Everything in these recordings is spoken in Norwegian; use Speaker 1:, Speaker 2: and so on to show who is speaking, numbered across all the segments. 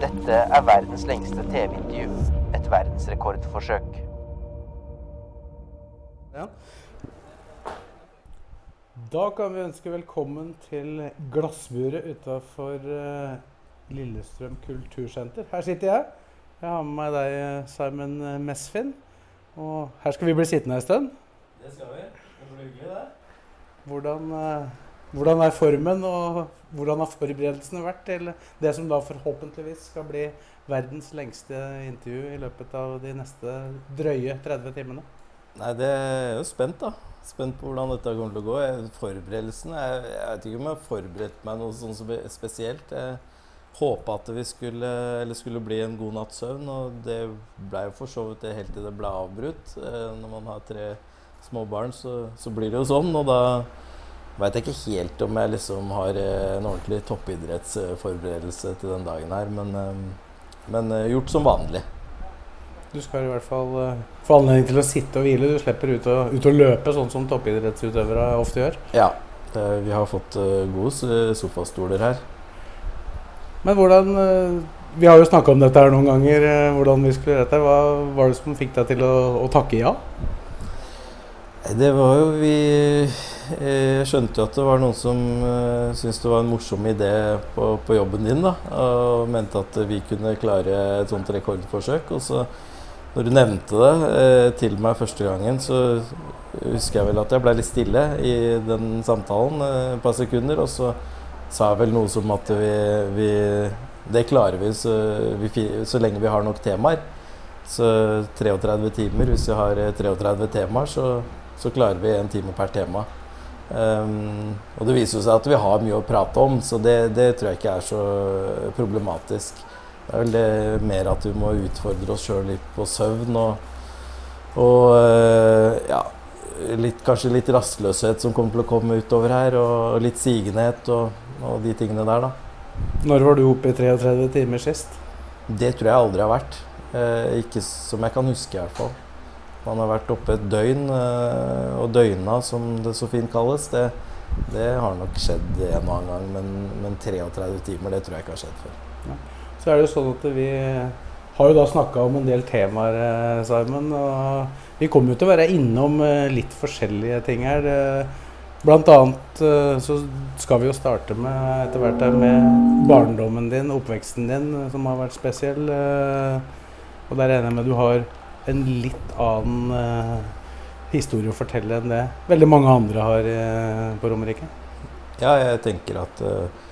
Speaker 1: Dette er verdens lengste TV-intervju. Et verdensrekordforsøk.
Speaker 2: Da kan vi ønske velkommen til glassburet utafor Lillestrøm kultursenter. Her sitter jeg. Jeg har med meg deg, eh, Simon eh, Mesfin. Og her skal vi bli sittende en stund.
Speaker 3: Det skal vi. Det blir hyggelig, det.
Speaker 2: Hvordan, eh, hvordan er formen, og hvordan har forberedelsene vært til det som da forhåpentligvis skal bli verdens lengste intervju i løpet av de neste drøye 30 timene?
Speaker 4: Nei, det er jo spent, da. Spent på hvordan dette kommer til å gå. Forberedelsene Jeg, jeg vet ikke om jeg har forberedt meg noe sånn spe- spesielt. Jeg håpa at vi skulle, skulle bli en god natts søvn, og det ble jo for så vidt det helt til det ble avbrutt. Eh, Når man har tre små barn, så, så blir det jo sånn, og da veit ikke helt om jeg liksom har eh, en ordentlig toppidrettsforberedelse til den dagen her, men, eh, men eh, gjort som vanlig.
Speaker 2: Du skal i hvert fall få anledning til å sitte og hvile. Du slipper ut og, ut og løpe, sånn som toppidrettsutøvere ofte gjør.
Speaker 4: Ja, vi har fått gode sofastoler her.
Speaker 2: Men hvordan Vi har jo snakka om dette her noen ganger, hvordan vi skulle gjøre dette. Hva var det som fikk deg til å, å takke ja?
Speaker 4: Det var jo vi eh, skjønte jo at det var noen som uh, syntes det var en morsom idé på, på jobben din, da. Og mente at vi kunne klare et sånt rekordforsøk. Og så, når du nevnte det eh, til meg første gangen, så husker jeg vel at jeg ble litt stille i den samtalen eh, et par sekunder. Og så sa jeg vel noe som at vi, vi Det klarer vi så, vi så lenge vi har nok temaer. Så 33 timer, hvis vi har eh, 33 temaer, så, så klarer vi en time per tema. Um, og det viser seg at vi har mye å prate om, så det, det tror jeg ikke er så problematisk. Det er vel det mer at vi må utfordre oss sjøl litt på søvn og, og uh, ja, litt, kanskje litt rastløshet som kommer til å komme utover her, og litt sigenhet og, og de tingene der, da.
Speaker 2: Når var du oppe i 33 timer sist?
Speaker 4: Det tror jeg aldri har vært. Uh, ikke som jeg kan huske, i hvert fall. Man har vært oppe et døgn, eh, og døgna, som det så fint kalles, det, det har nok skjedd en og annen gang. Men, men 33 timer, det tror jeg ikke har skjedd før.
Speaker 2: Så er det jo sånn at vi har jo da snakka om en del temaer, eh, Simon. Og vi kommer jo til å være innom eh, litt forskjellige ting her. Blant annet så skal vi jo starte med etter hvert med barndommen din, oppveksten din, som har vært spesiell. Og der regner jeg med du har en litt annen eh, historie å fortelle enn det veldig mange andre har eh, på Romerike.
Speaker 4: Ja, jeg tenker at eh,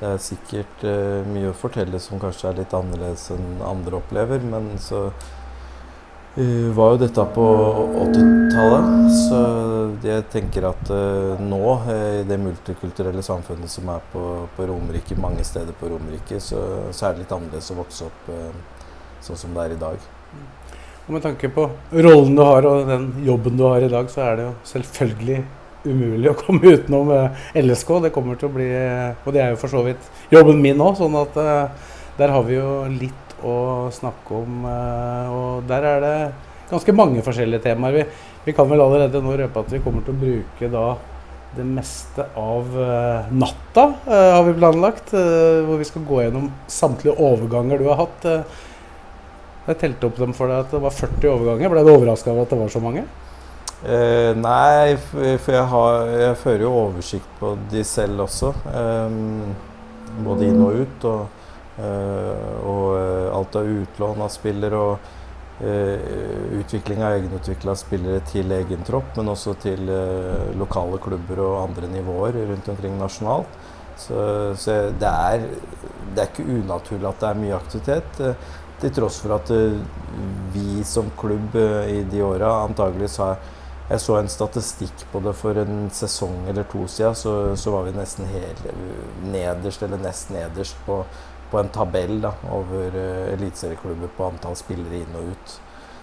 Speaker 4: det er sikkert eh, mye å fortelle som kanskje er litt annerledes enn andre opplever, men så eh, var jo dette på 80-tallet, så jeg tenker at eh, nå, i det multikulturelle samfunnet som er på, på Romerike, mange steder på Romerike, så, så er det litt annerledes å vokse opp eh, sånn som det er i dag.
Speaker 2: Og med tanke på rollen du har og den jobben du har i dag, så er det jo selvfølgelig umulig å komme utenom eh, LSK. Det kommer til å bli Og det er jo for så vidt jobben min òg, sånn at eh, der har vi jo litt å snakke om. eh, Og der er det ganske mange forskjellige temaer. Vi, vi kan vel allerede nå røpe at vi kommer til å bruke da det meste av natta, har vi planlagt. hvor vi skal gå gjennom samtlige overganger du har hatt. Eh, jeg telte opp dem for deg at det var 40 overganger. Ble du overraska over at det var så mange?
Speaker 4: Eh, nei, for jeg, har, jeg fører jo oversikt på de selv også. Ehm, både inn og ut. Og, eh, og eh, alt av utlån av spillere og eh, utvikling av egenutvikla spillere til egen tropp, men også til eh, lokale klubber og andre nivåer rundt omkring nasjonalt. Så, så det, er, det er ikke unaturlig at det er mye aktivitet. Til tross for at eh, vi som klubb eh, i de åra antageligvis har Jeg så en statistikk på det for en sesong eller to siden, så, så var vi nesten helt nederst eller nest nederst på, på en tabell da, over uh, eliteserieklubber på antall spillere inn og ut.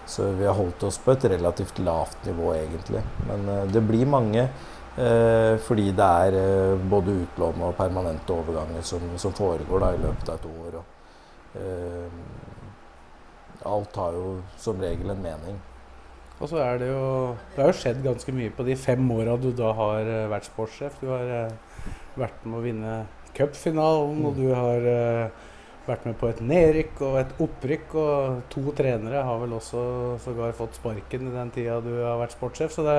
Speaker 4: Så vi har holdt oss på et relativt lavt nivå, egentlig. Men uh, det blir mange uh, fordi det er uh, både utlån og permanente overganger som, som foregår da, i løpet av et år. Og, alt har jo som regel en mening.
Speaker 2: Og så er det jo Det har jo skjedd ganske mye på de fem åra du da har vært sportssjef. Du har vært med å vinne cupfinalen, mm. og du har vært med på et nedrykk og et opprykk. Og to trenere har vel også sågar fått sparken i den tida du har vært sportssjef. Så det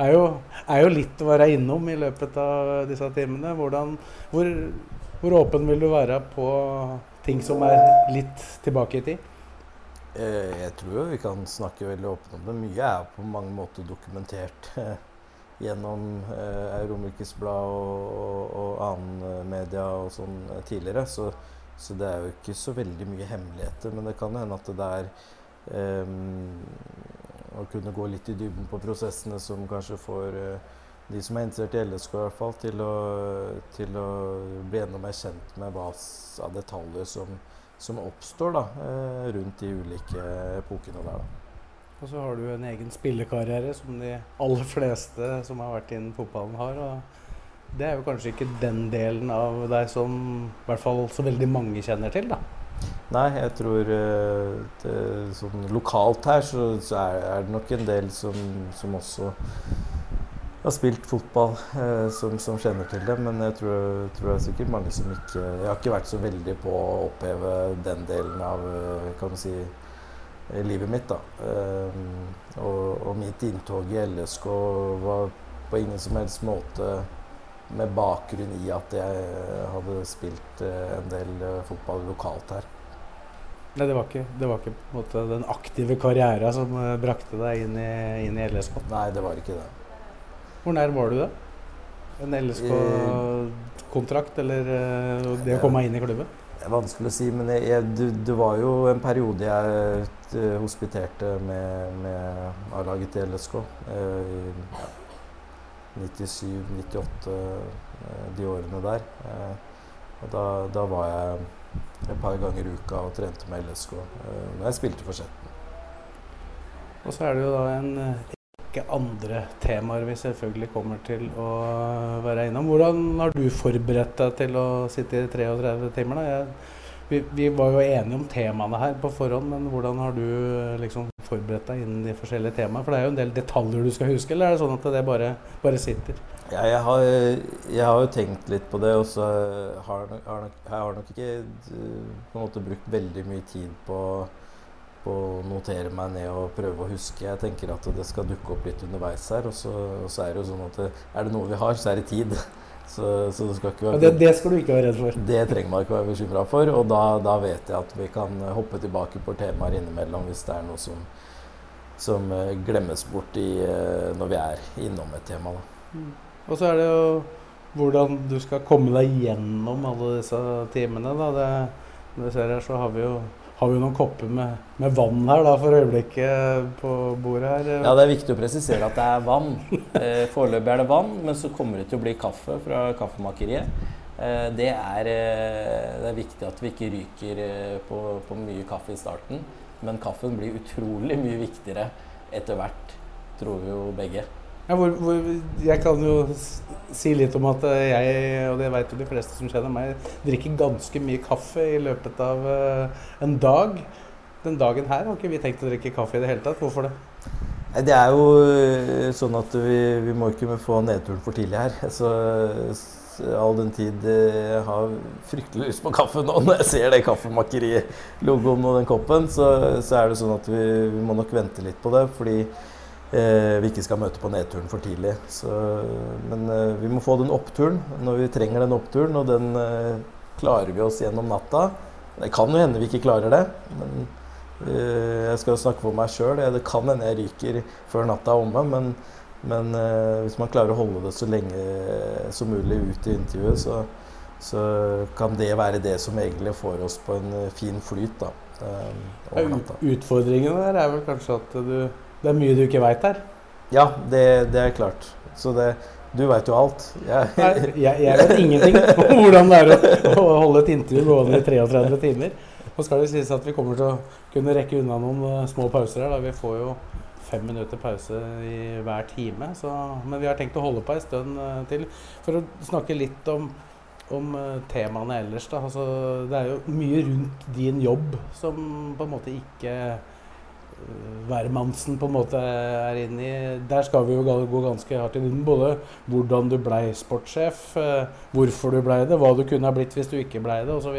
Speaker 2: er jo, er jo litt å være innom i løpet av disse timene. Hvordan, hvor, hvor, åpen vil du være på ting som er litt tilbake i tid?
Speaker 4: Eh, jeg tror jo vi kan snakke veldig åpent om det. Mye er på mange måter dokumentert gjennom eh, Romerikes Blad og, og, og annen media og sånn tidligere. Så så det er jo ikke så veldig mye hemmeligheter. Men det kan hende at det er eh, å kunne gå litt i dybden på prosessene som kanskje får eh, de som er interessert i LSK, i hvert fall, til å, til å bli enda mer kjent med hva av detaljer som, som oppstår da, uh, rundt de ulike epokene der. Da.
Speaker 2: Og så har du en egen spillekarriere som de aller fleste som har vært innen fotballen, har. og det er jo kanskje ikke den delen av deg som i hvert fall så veldig mange kjenner til, da.
Speaker 4: Nei, jeg tror uh, det, sånn lokalt her så, så er, er, det nok en del som, som også har spilt fotball, uh, som, som, kjenner til det. Men jeg tror, tror, det er sikkert mange som ikke Jeg har ikke vært så veldig på å oppheve den delen av uh, kan man si, livet mitt. da. Og, og, mitt inntog i LSK var på ingen som helst måte med bakgrunn i at jeg hadde spilt eh, en del eh, fotball lokalt her.
Speaker 2: Nei, det var ikke, det var ikke måte, den aktive karrieren som eh, brakte deg inn i, inn i LSK?
Speaker 4: Nei, det var ikke det.
Speaker 2: Hvor nær var du da? En LSK-kontrakt, eller det å komme inn i klubben?
Speaker 4: Det er vanskelig å si, men jeg, jeg, det, det, var jo en periode jeg hospiterte med, med A-laget til LSK. Eh, ja 97, 98, eh, de årene der. Eh, og da, da, var jeg et par ganger i uka og trente med LSK eh, jeg spilte for Skjetten.
Speaker 2: Og så er det jo da en rekke andre temaer vi selvfølgelig kommer til å være innom. Hvordan har du forberedt deg til å sitte i 33 timer? da? Jeg vi, vi, var jo enige om temaene her på forhånd, men hvordan har du liksom forberedt deg innen de forskjellige temaene? For det er jo en del detaljer du skal huske, eller er det sånn at det bare, bare sitter?
Speaker 4: Ja, jeg har, jeg har, jo tenkt litt på det, og så har jeg nok, har nok ikke på en måte brukt veldig mye tid på, på og notere meg ned og prøve å huske. Jeg tenker at det skal dukke opp litt underveis her, og så, og så er det jo sånn at er det noe vi har, så er det tid. Så, så det, skal være,
Speaker 2: det, det, skal du ikke være redd for?
Speaker 4: Det trenger man ikke være bekymra for. Og da, da, vet jeg at vi kan hoppe tilbake på temaer innimellom hvis det er noe som, som eh, glemmes bort i, eh, når vi er innom et tema.
Speaker 2: Mm. Og så er det jo hvordan du skal komme deg gjennom alle disse timene. Da. Det, vi ser her, så har vi jo har vi noen kopper med, med, vann her da, for øyeblikket på bordet her.
Speaker 4: Ja, det er viktig å presisere at det er vann. Eh, foreløpig er det vann, men så kommer det til å bli kaffe fra kaffemakeriet. Eh, det, er, eh, det, er, viktig at vi ikke ryker eh, på, på, mye kaffe i starten. Men kaffen blir utrolig mye viktigere etter hvert, tror vi jo begge.
Speaker 2: Ja, hvor, hvor, jeg kan jo si litt om at jeg, og det vet jo de fleste som kjenner meg, drikker ganske mye kaffe i løpet av uh, en dag. Den dagen her har ikke vi tenkt å drikke kaffe i det hele tatt. Hvorfor det?
Speaker 4: Det er jo eh, sånn at vi, vi må ikke få nedturen for tidlig her. Så, all den tid eh, jeg har fryktelig lyst på kaffe nå når jeg ser det kaffemakerilogoen og den koppen, så, så, er det sånn at vi, vi må nok vente litt på det. fordi eh, vi ikke skal møte på nedturen for tidlig. Så, men eh, vi må få den oppturen når vi trenger den oppturen, og den eh, klarer vi oss gjennom natta. Det kan jo hende vi ikke klarer det, men eh, jeg skal jo snakke for meg sjøl. Det kan hende jeg ryker før natta er omme, men, men eh, hvis man klarer å holde det så lenge som mulig ut i intervjuet, så, så kan det være det som egentlig får oss på en eh, fin flyt. da.
Speaker 2: Utfordringen der er vel kanskje at du det er mye du ikke veit her?
Speaker 4: Ja, det, det, er klart. Så det, Du veit jo alt. Jeg,
Speaker 2: Nei, jeg, jeg vet ingenting om hvordan det er å, å holde et intervju gående i 33 timer. Nå skal det sies at vi kommer til å kunne rekke unna noen uh, små pauser her. Da. Vi får jo fem minutter pause i hver time. Så, men vi har tenkt å holde på en stund uh, til for å snakke litt om, om uh, temaene ellers. Altså, det er jo mye rundt din jobb som på en måte ikke hvermannsen på en måte er inne i. Der skal vi jo gå ganske hardt i den. Både hvordan du blei sportssjef, eh, hvorfor du blei det, hva du kunne ha blitt hvis du ikke blei det osv.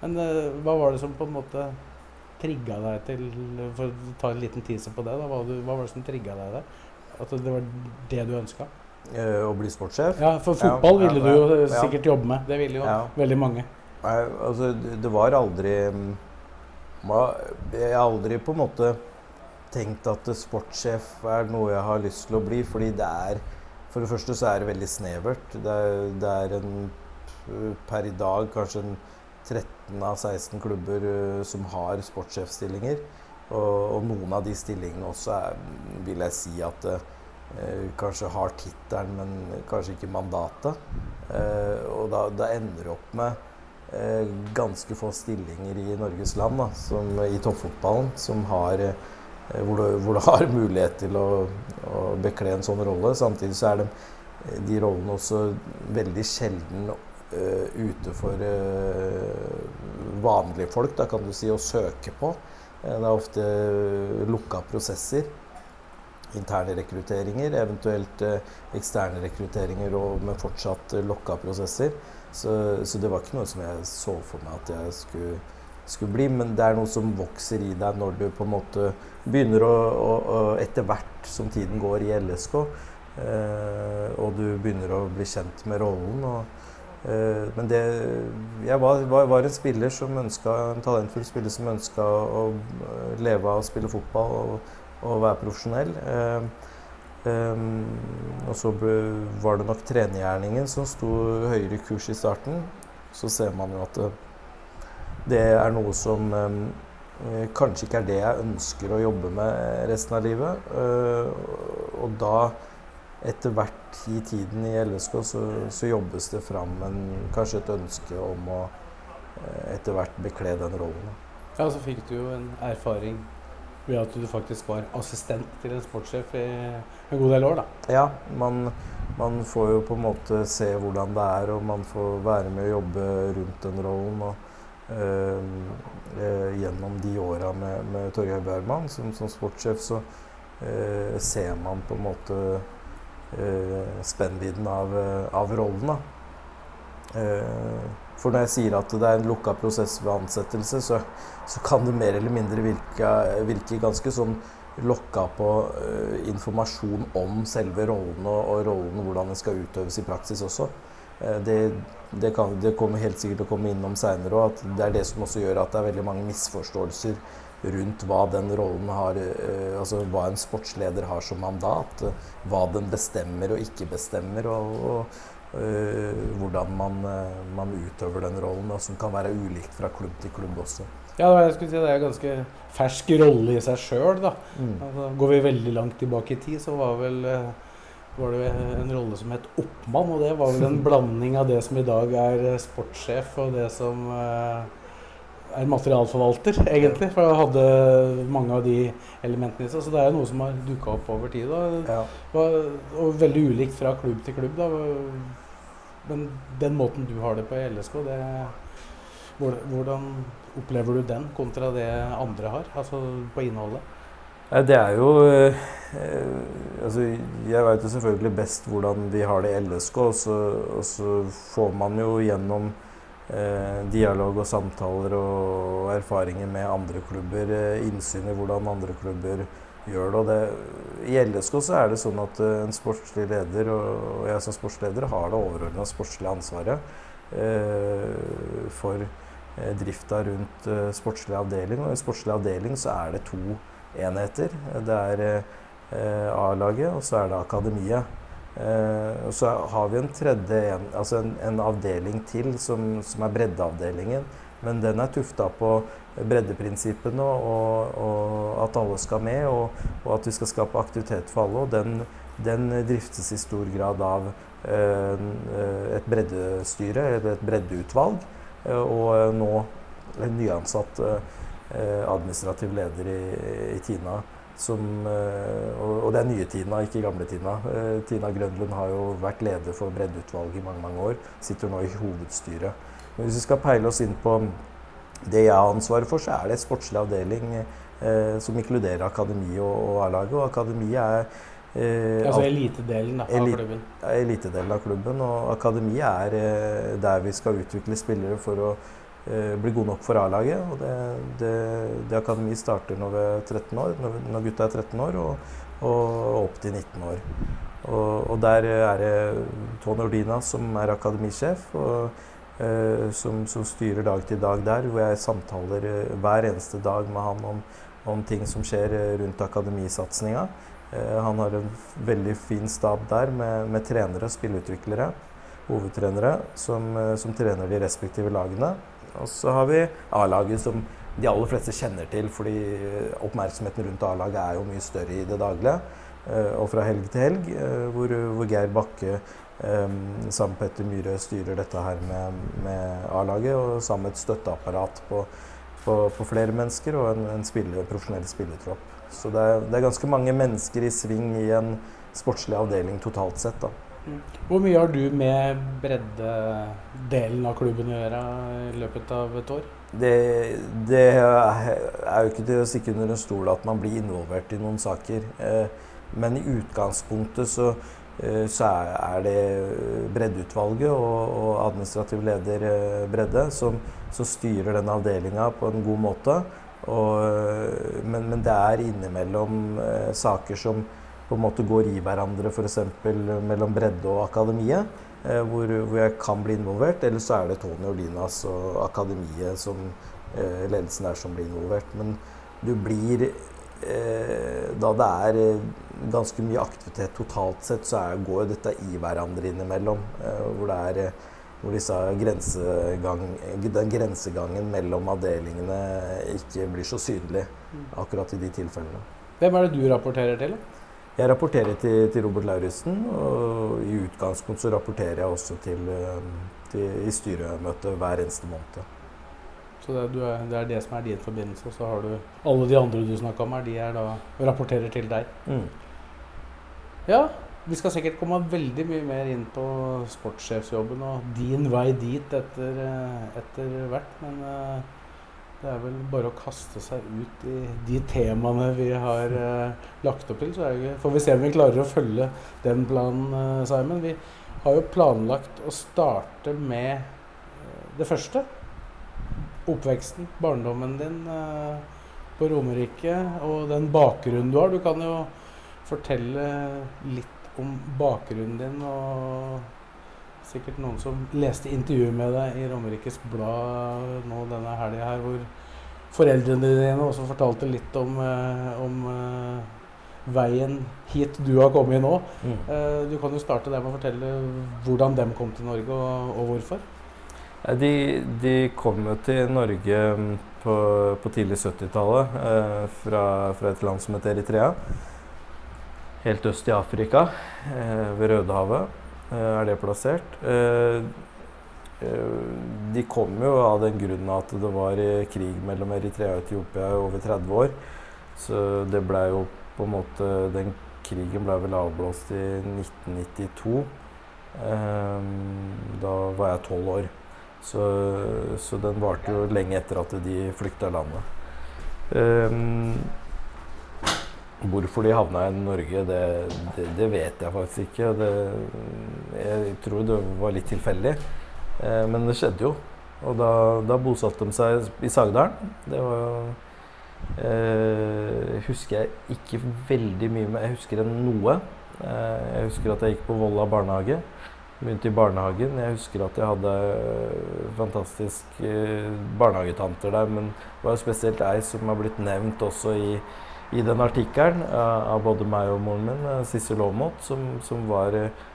Speaker 2: Men uh, hva var det som på en måte trigga deg til For å ta en liten teaser på det, da, hva, var det som trigga deg der? At det var det du ønska?
Speaker 4: Uh, å bli sportssjef?
Speaker 2: Ja, for fotball ja, ville du jo ja, sikkert jobbe med. Det ville jo veldig mange.
Speaker 4: Nei, altså, det var aldri mm, Jeg har aldri på en måte tenkt at sportssjef er noe jeg har lyst til å bli, fordi det er For det første så er det veldig snevert. Det er, det er en per i dag kanskje en 13 av 16 klubber uh, som har sportssjefstillinger. Og, og, noen av de stillingene også er, vil jeg si at eh, kanskje har tittelen, men kanskje ikke mandatet. Eh, og da, da, ender du opp med ganske få stillinger i Norges land, da, som, i toppfotballen, som har Eh, hvor du, hvor du, har mulighet til å, å bekle en sånn rolle. Samtidig så er de, de rollene også veldig sjelden uh, ute for uh, vanlige folk, da kan du si, å søke på. Det er ofte lukka prosesser. Interne rekrutteringer, eventuelt eksterne rekrutteringer og med fortsatt lokka prosesser. Så, så det var ikke noe som jeg så for meg at jeg skulle skulle bli, men det er noe som vokser i deg når du på en måte begynner å, å, å Etter hvert som tiden går i LSK, eh, og du begynner å bli kjent med rollen. Og, eh, men det Jeg var, var, var en spiller som ønska, en talentfull spiller som ønska å leve av å spille fotball og, og være profesjonell. Eh, Um, og så ble, var det nok trenergjerningen som sto høyere kurs i starten. Så ser man jo at det, det er noe som eh, kanskje ikke er det jeg ønsker å jobbe med resten av livet. Eh, og da, etter hvert i tiden i LSK, så, så jobbes det fram en, kanskje et ønske om å eh, etter hvert bekle den rollen.
Speaker 2: Ja, så fikk du jo en erfaring ved at du faktisk var assistent til en sportssjef i en god del år, da.
Speaker 4: Ja, man, man får jo på en måte se hvordan det er, og man får være med å jobbe rundt den rollen. og gjennom de åra med, med Torgeir Bergman som, som sportssjef, så eh, ser man på en måte spennvidden av, av rollen. For når jeg sier at det er en lukka prosess ved ansettelse, så, så kan det mer eller mindre virke, virke ganske sånn lokka på uh, informasjon om selve rollen og, og rollen, hvordan den skal utøves i praksis også. Uh, det, det, kan, det, kommer helt sikkert til å komme innom seinere òg, at det er det som også gjør at det er veldig mange misforståelser rundt hva den rollen har uh, Altså hva en sportsleder har som mandat. Hva den bestemmer og ikke bestemmer. Og, og og hvordan man, man, utøver den rollen, og som kan være ulikt fra klubb til klubb også.
Speaker 2: Ja, jeg skulle si Det er en ganske fersk rolle i seg sjøl. Mm. Altså, går vi veldig langt tilbake i tid, så var vel var det en rolle som het oppmann. Og det var vel en blanding av det som i dag er eh, sportssjef, og det som eh, er materialforvalter, egentlig. For jeg hadde mange av de elementene i seg. Så det er noe som har dukka opp over tid. Ja. Og veldig ulikt fra klubb til klubb. Da. Men den måten du har det på i LSK, det, hvordan opplever du den kontra det andre har? Altså på innholdet?
Speaker 4: Det er jo eh, altså Jeg veit jo selvfølgelig best hvordan de har det i LSK, og så, og så får man jo gjennom eh, dialog og samtaler og erfaringer med andre klubber eh, innsyn i hvordan andre klubber gjør det. Og det, I LSK så er det sånn at eh, en sportslig leder, og jeg som sportsleder, har det overordna sportslige ansvaret eh, for eh, drifta rundt sportslig avdeling. Og i sportslig avdeling så er det to enheter. Det er eh, A-laget, og så er det akademiet. Eh, og så har vi en tredje altså en, en avdeling til som, som, er breddeavdelingen. Men den er tufta på breddeprinsippene og, og, at alle skal med, og, og, at vi skal skape aktivitet for alle. Og den den driftes i stor grad av eh, et breddestyre, eller et breddeutvalg, eh, og nå en nyansatt eh, administrativ leder i, i Tina. Som, og, det er nye Tina, ikke gamle Tina. Tina Grønlund har jo vært leder for breddeutvalget i mange mange år. Sitter nå i hovedstyret. Men hvis vi skal peile oss inn på det jeg har ansvaret for, så er det sportslig avdeling eh, som inkluderer akademi og, og A-laget. Og akademi er
Speaker 2: Eh, altså elitedelen av klubben?
Speaker 4: Elitedelen av klubben. Og akademi er eh, der vi skal utvikle spillere for å eh, god gode nok for A-laget. Og det, det, det akademiet starter når, vi 13 år, når, gutta er 13 år, og, og opp til 19 år. Og, og, der er det Tony Ordina som er akademisjef, og, eh, som, som, styrer dag til dag der. Hvor jeg samtaler eh, hver eneste dag med han om, om ting som skjer eh, rundt akademisatsinga. Han har en veldig fin stab der med, med trenere, spilleutviklere, hovedtrenere, som, som, trener de respektive lagene. Og så har vi A-laget, som de aller fleste kjenner til, fordi oppmerksomheten rundt A-laget er jo mye større i det daglige. Eh, og fra helg til helg, hvor, hvor Geir Bakke sammen med Petter Myhre styrer dette her med, med A-laget, og sammen med et støtteapparat på, på, på flere mennesker og en, en spiller, profesjonell spillertropp. Så det er, det er, ganske mange mennesker i sving i en sportslig avdeling totalt sett. da.
Speaker 2: Hvor mye har du med breddedelen av klubben å gjøre i løpet av et år?
Speaker 4: Det, det er jo ikke til å stikke under en stol at man blir involvert i noen saker. Eh, men i utgangspunktet så, eh, så er det breddeutvalget og, og administrativ leder eh, Bredde som, som styrer den avdelinga på en god måte. Og, men, men, det er innimellom saker som på en måte går i hverandre, f.eks. mellom bredde og akademiet, eh, hvor, hvor, jeg kan bli involvert. Eller så er det Tony Olinas og akademiet som eh, ledelsen der som blir involvert. Men du blir eh, Da det er ganske mye aktivitet totalt sett, så er, går dette i hverandre innimellom. hvor det er hvor disse grensegang, den grensegangen mellom avdelingene ikke blir så synlig akkurat i de tilfellene.
Speaker 2: Hvem er det du rapporterer til?
Speaker 4: Jeg rapporterer til, til Robert Lauritzen. Og i utgangspunkt så rapporterer jeg også til, um, til i styremøtet hver eneste måned.
Speaker 2: Så det er, det er, det som er din forbindelse, og så har du alle de andre du snakka her, de er da rapporterer til deg. Mm. Ja, vi skal sikkert komme veldig mye mer inn på sportssjefsjobben og din vei dit etter, eh, etter hvert. Men uh, det er vel bare å kaste seg ut i de temaene vi har eh, lagt opp til. Så det, får vi se om vi klarer å følge den planen, eh, Simon. Vi har jo planlagt å starte med det første. Oppveksten, barndommen din på Romerike og den bakgrunnen du har. Du kan jo fortelle litt om bakgrunnen din, og sikkert noen som leste intervjuet med deg i Romerikes Blad nå denne helga her, hvor foreldrene dine også fortalte litt om, eh, om uh, veien hit du har kommet nå. Mm. Uh, du kan jo starte der med å fortelle hvordan de kom til Norge, og, og hvorfor.
Speaker 4: De, de, kom jo til Norge mm, på, på tidlig 70-tallet uh, fra, fra, et land som heter Eritrea helt øst i Afrika, eh, ved Rødehavet, eh, er det plassert. Eh, de kom jo av den grunnen at det var krig mellom Eritrea og Etiopia i over 30 år. Så det blei jo på en måte Den krigen ble vel avblåst i 1992. Da var jeg tolv år. Så, så, den varte jo lenge etter at de flykta landet. Hvorfor de havna i Norge, det, det, det, vet jeg faktisk ikke. Det, jeg tror det var litt tilfeldig. Eh, men det skjedde jo. Og da, da, bosatte de seg i Sagdalen. Det var jo eh, Husker jeg ikke veldig mye med Jeg husker noe. Eh, jeg husker at jeg gikk på Volla barnehage. Begynte i barnehagen. Jeg husker at jeg hadde fantastisk eh, barnehagetanter der. Men det var spesielt ei som har blitt nevnt også i i den artikkelen uh, av både meg og moren min, uh, Sissel Aamodt, som, som, var uh,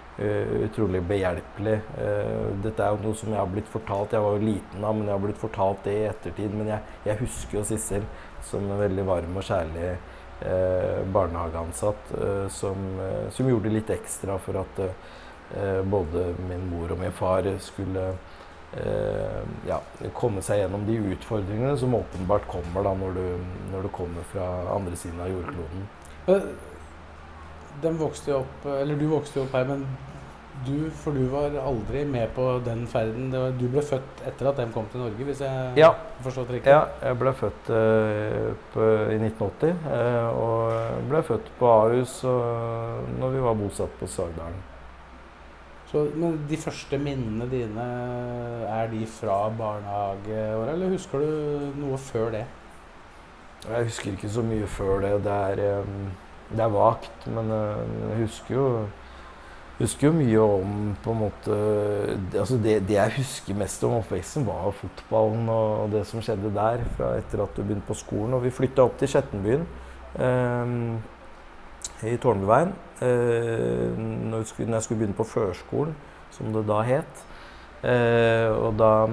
Speaker 4: utrolig behjelpelig. dette er jo noe som jeg har blitt fortalt, jeg var jo liten da, men jeg har blitt fortalt det i ettertid. Men jeg, jeg husker jo Sissel som en veldig varm og kjærlig eh, barnehageansatt eh, som, eh, som, gjorde litt ekstra for at eh, både min mor og min far skulle eh, ja, komme seg gjennom de utfordringene som åpenbart kommer da når du, når du kommer fra andre siden av jordkloden.
Speaker 2: Den vokste jo opp, eller Du vokste jo opp her, men du, for du var aldri med på den ferden. Var, du ble født etter at de kom til Norge, hvis jeg
Speaker 4: ja.
Speaker 2: det riktig?
Speaker 4: Ja, jeg ble født uh, på, i 1980. Uh, og ble født på Ahus når vi var bosatt på Sagdalen.
Speaker 2: Så, de første minnene dine, er de fra barnehageåra, eller husker du noe før det?
Speaker 4: Jeg husker ikke så mye før det. Det er, det er vagt, men jeg husker jo husker jo mye om på en måte altså det, det, jeg husker mest om oppveksten, var fotballen og det som skjedde der fra etter at du begynte på skolen. Og vi flytta opp til Skjettenbyen eh, i Tårnbyveien når, når, jeg skulle begynne på førskolen, som det da het. Eh, og da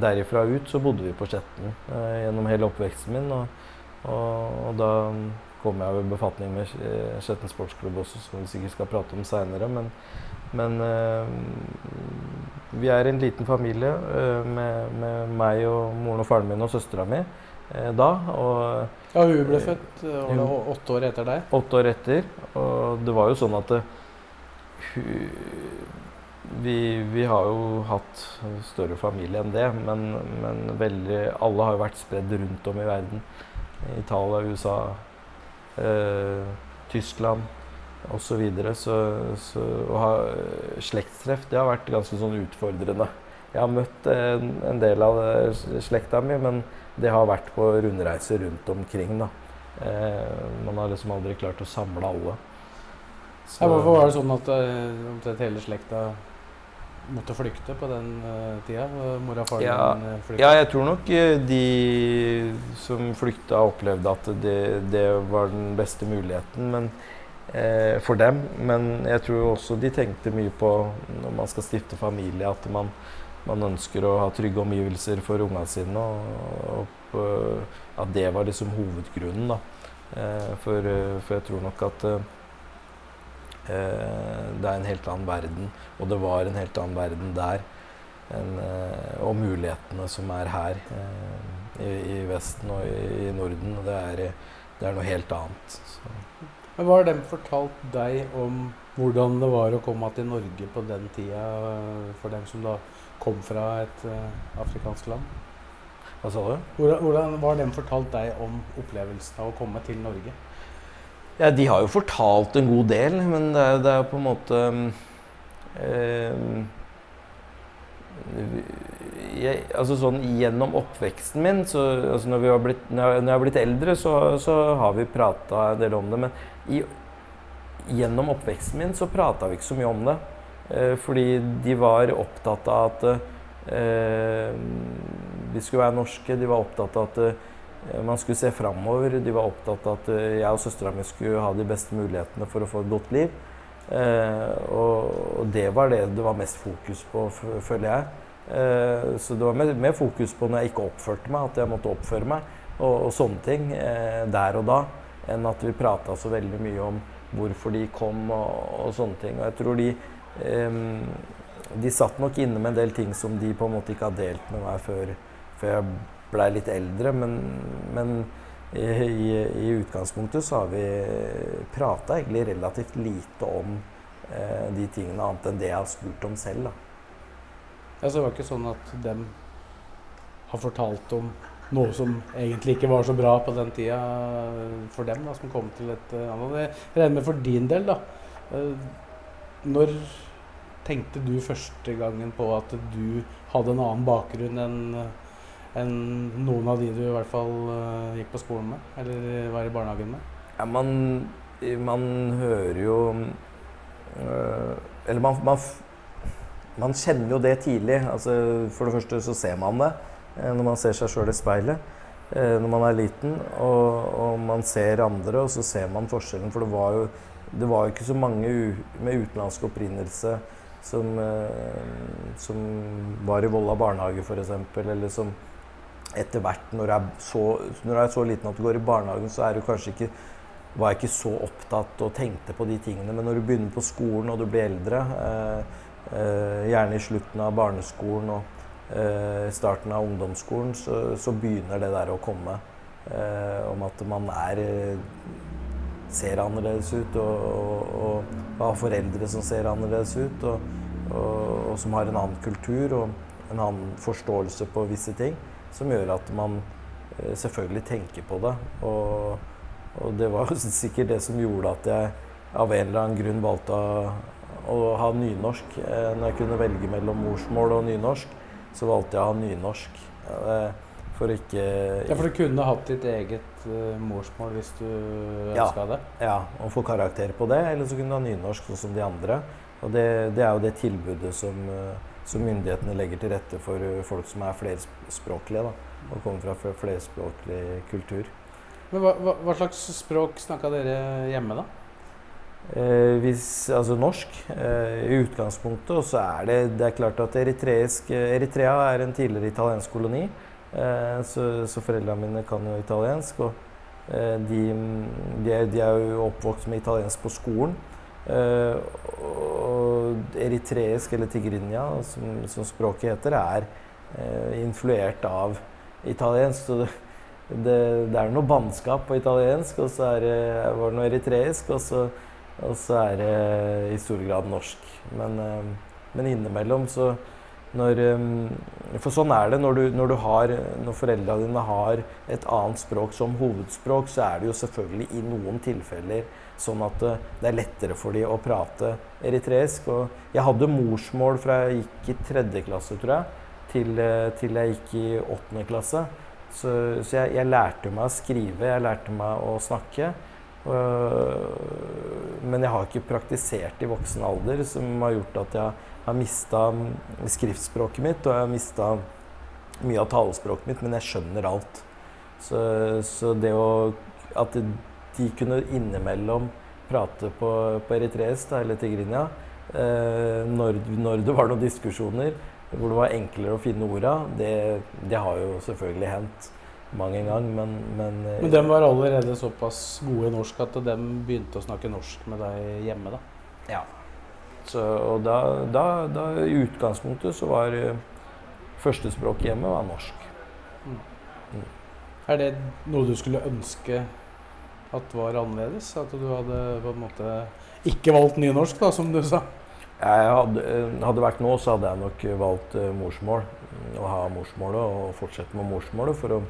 Speaker 4: derifra ut så bodde vi på Skjetten eh, gjennom hele oppveksten min. Og, og, og da kom jeg i befatning med Skjetten sportsklubb også, som vi sikkert skal prate om seinere. Men, men vi er en liten familie med, med, meg og moren og faren min og søstera mi da. Og,
Speaker 2: ja, hun ble født hun, åtte år etter deg?
Speaker 4: Åtte år etter. Og det var jo sånn at vi, vi, har jo hatt større familie enn det, men, men veldig, alle har jo vært spredd rundt om i verden. Italia, USA, eh, Tyskland osv. Så, videre. så Så å ha eh, slektstreff det har vært ganske sånn utfordrende. Jeg har møtt en, en del av slekta mi, men det har vært på rundreiser rundt omkring. da. Eh, man har liksom aldri klart å samle alle.
Speaker 2: Så, ja, hvorfor var det sånn at uh, hele slekta måtte flykte på den uh, tida? Mora og faren
Speaker 4: ja,
Speaker 2: din
Speaker 4: flykta? Ja, jeg tror nok de som flykta, opplevde at det, det, var den beste muligheten men, eh, for dem. Men jeg tror også de tenkte mye på når man skal stifte familie, at man, man ønsker å ha trygge omgivelser for ungene sine. Og, og, at det var liksom hovedgrunnen. da. Eh, for, for, jeg tror nok at Eh, det er en helt annen verden, og det var en helt annen verden der. En, eh, og mulighetene som er her eh, i, i, Vesten og i, i Norden. Det er, det er, noe helt annet. Så.
Speaker 2: Men Hva har de fortalt deg om hvordan det var å komme til Norge på den tida, for dem som da kom fra et uh, afrikansk land?
Speaker 4: Hva sa du?
Speaker 2: Hvordan, hvordan, var har de fortalt deg om opplevelsen av å komme til Norge?
Speaker 4: Ja, de har jo fortalt en god del, men det er, det er på en måte um, jeg, altså sånn Gjennom oppveksten min, så, altså når, blitt, når, jeg, når, jeg, har blitt eldre, så, så har vi prata en del om det. Men i, gjennom oppveksten min så prata vi ikke så mye om det. Eh, fordi de var opptatt av at eh, vi skulle være norske. De var opptatt av at Eh, man skulle se framover. De var opptatt av at eh, jeg og søstera mi skulle ha de beste mulighetene for å få et godt liv. Eh, og, det var det det var mest fokus på, føler jeg. så det var mer, mer, fokus på når jeg ikke oppførte meg, at jeg måtte oppføre meg, og, og sånne ting der og da, enn at vi prata så veldig mye om hvorfor de kom og, og sånne ting. Og jeg tror de De satt nok inne med en del ting som de på en måte ikke har delt med meg før, før jeg blei litt eldre. Men, men i, i, i, utgangspunktet så har vi prata egentlig relativt lite om eh, de tingene, annet enn det jeg har spurt om selv. da.
Speaker 2: Ja, Så det var ikke sånn at dem har fortalt om noe som egentlig ikke var så bra på den tida for dem, da, som kom til et uh, annet. Jeg regner med for din del, da. Når tenkte du første gangen på at du hadde en annen bakgrunn enn enn noen av de du i hvert fall uh, gikk på skolen med, eller var i barnehagen med?
Speaker 4: Ja, man, man hører jo uh, Eller man, man, man, kjenner jo det tidlig. Altså, for det første så ser man det uh, når man ser seg sjøl i speilet når man er liten. Og, og, man ser andre, og så ser man forskjellen. For det var jo, det var jo ikke så mange med utenlandsk opprinnelse som, som var i Volla barnehage, f.eks., eller som etter hvert, når er så, er så liten at du går i barnehagen, så er du kanskje ikke var jeg ikke så opptatt og tenkte på de tingene. Men når du begynner på skolen og du blir eldre, eh, eh, gjerne i slutten av barneskolen og eh, starten av ungdomsskolen, så, så, begynner det der å komme. Eh, om at man er eh, ser annerledes ut, og, og, og, har foreldre som ser annerledes ut, og, og, som har en annen kultur og en annen forståelse på visse ting, som gjør at man eh, selvfølgelig tenker på det. Og, og det var sikkert det som gjorde at jeg av en eller annen grunn valgte å, å ha nynorsk. Eh, når jeg kunne velge mellom morsmål og nynorsk, så valgte jeg å ha nynorsk. Eh, for ikke
Speaker 2: Ja, For du kunne hatt ditt eget uh, morsmål hvis du ønska
Speaker 4: ja,
Speaker 2: det?
Speaker 4: Ja, og få karakter på det. Eller så kunne du ha nynorsk sånn som de andre. Og det, det er jo det tilbudet som, som, myndighetene legger til rette for folk som er flerspråklige. Da, og kommer fra flerspråklig kultur.
Speaker 2: Men hva, hva, hva slags språk snakka dere hjemme, da?
Speaker 4: Eh, hvis, altså norsk eh, i utgangspunktet. Og så er det, det er klart at eritreisk Eritrea er en tidligere italiensk koloni. Eh, så, så foreldrene mine kan jo italiensk. Og eh, de, de, er, de, er, jo oppvokst med italiensk på skolen. Eh, og eritreisk, eller tigrinja, som, som språket heter, er influert av italiensk. Så det, det, det er noe bannskap på italiensk, og så er det, var det noe eritreisk, og så, og så, er det i stor grad norsk. Men, men innimellom så når, eh, For sånn er det når, du, når, har, når foreldrene dine har et annet språk som hovedspråk, så er det jo selvfølgelig i noen tilfeller sånn at eh, det er lettere for dem å prate eritreisk. Og jeg hadde morsmål fra jeg gikk i tredje klasse, tror jeg, til, til jeg gikk i åttende klasse. Så, så jeg, jeg, lærte meg å skrive, jeg lærte meg å snakke. Øh, men jeg har ikke praktisert i voksen alder, som har gjort at jeg har mista skriftspråket mitt, og jeg har mista mye av talespråket mitt, men jeg skjønner alt. Så, så det å At de kunne innimellom prate på, på eritreisk, eller tigrinja eh, når, når det var noen diskusjoner, hvor det var enklere å finne orda, det, det har jo selvfølgelig hendt mang en gang, men Men,
Speaker 2: eh, men de var allerede såpass gode i norsk at de begynte å snakke norsk med deg hjemme, da?
Speaker 4: Ja. Så, og da, da, da, i utgangspunktet så var uh, førstespråk hjemme var norsk. Mm.
Speaker 2: Mm. Er det noe du skulle ønske at var annerledes? At du hadde på en måte ikke valgt nynorsk, da, som du sa?
Speaker 4: Jeg hadde, eh, hadde vært nå, så hadde jeg nok valgt uh, morsmål. Å ha morsmålet og fortsette med morsmålet for å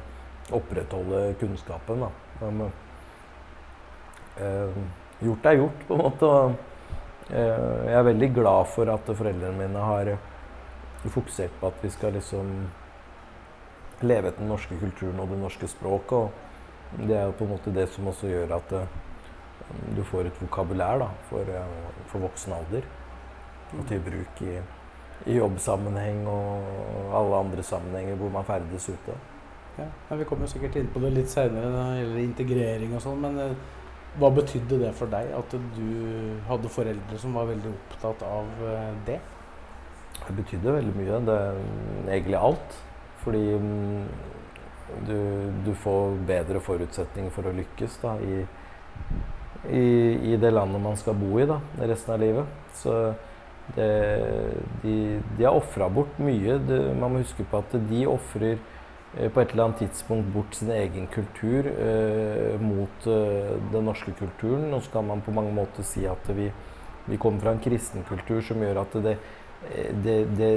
Speaker 4: opprettholde kunnskapen. Da. Men, eh, gjort er gjort, på en måte. Uh, jeg er veldig glad for at foreldrene mine har fokusert på at vi skal liksom leve etter den norske kulturen og det norske språket. Og det er jo på en måte det som også gjør at du får et vokabulær da, for, for voksen alder og til bruk i, i, jobbsammenheng og alle andre sammenhenger hvor man ferdes ute.
Speaker 2: Ja, Vi kommer sikkert inn på det litt seinere når det gjelder integrering og sånn, men eh, hva betydde det for deg at du hadde foreldre som var veldig opptatt av eh, det?
Speaker 4: Det betydde veldig mye. Det egentlig alt. Fordi mm, du, du får bedre forutsetninger for å lykkes da, i, i, i, det landet man skal bo i da, resten av livet. Så det, de, de, har ofra bort mye. Det, man må huske på at de ofrer på et eller annet tidspunkt bort sin egen kultur eh, mot eh, den norske kulturen. Og så kan man på mange måter si at vi, vi kommer fra en kristen kultur som gjør at det, det,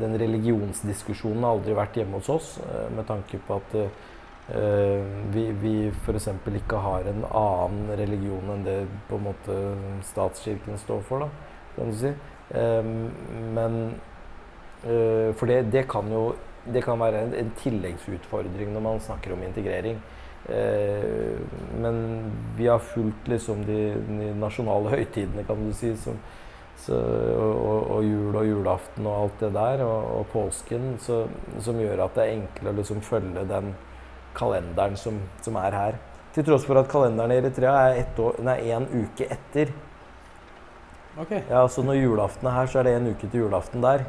Speaker 4: den religionsdiskusjonen har aldri vært hjemme hos oss, eh, med tanke på at eh, vi, vi f.eks. ikke har en annen religion enn det på en måte statskirken står for. da kan du si. Men For det, det, kan jo det kan være en, en, tilleggsutfordring når man snakker om integrering. Eh, men vi har fulgt liksom de, de nasjonale høytidene, kan du si, som, så, og, og, jul og julaften og alt det der, og, og påsken, så, som gjør at det er enklere å liksom følge den kalenderen som, som, er her. Til tross for at kalenderen i Eritrea er én uke etter
Speaker 2: Okay.
Speaker 4: Ja, så Når julaften er her, så er det en uke til julaften der.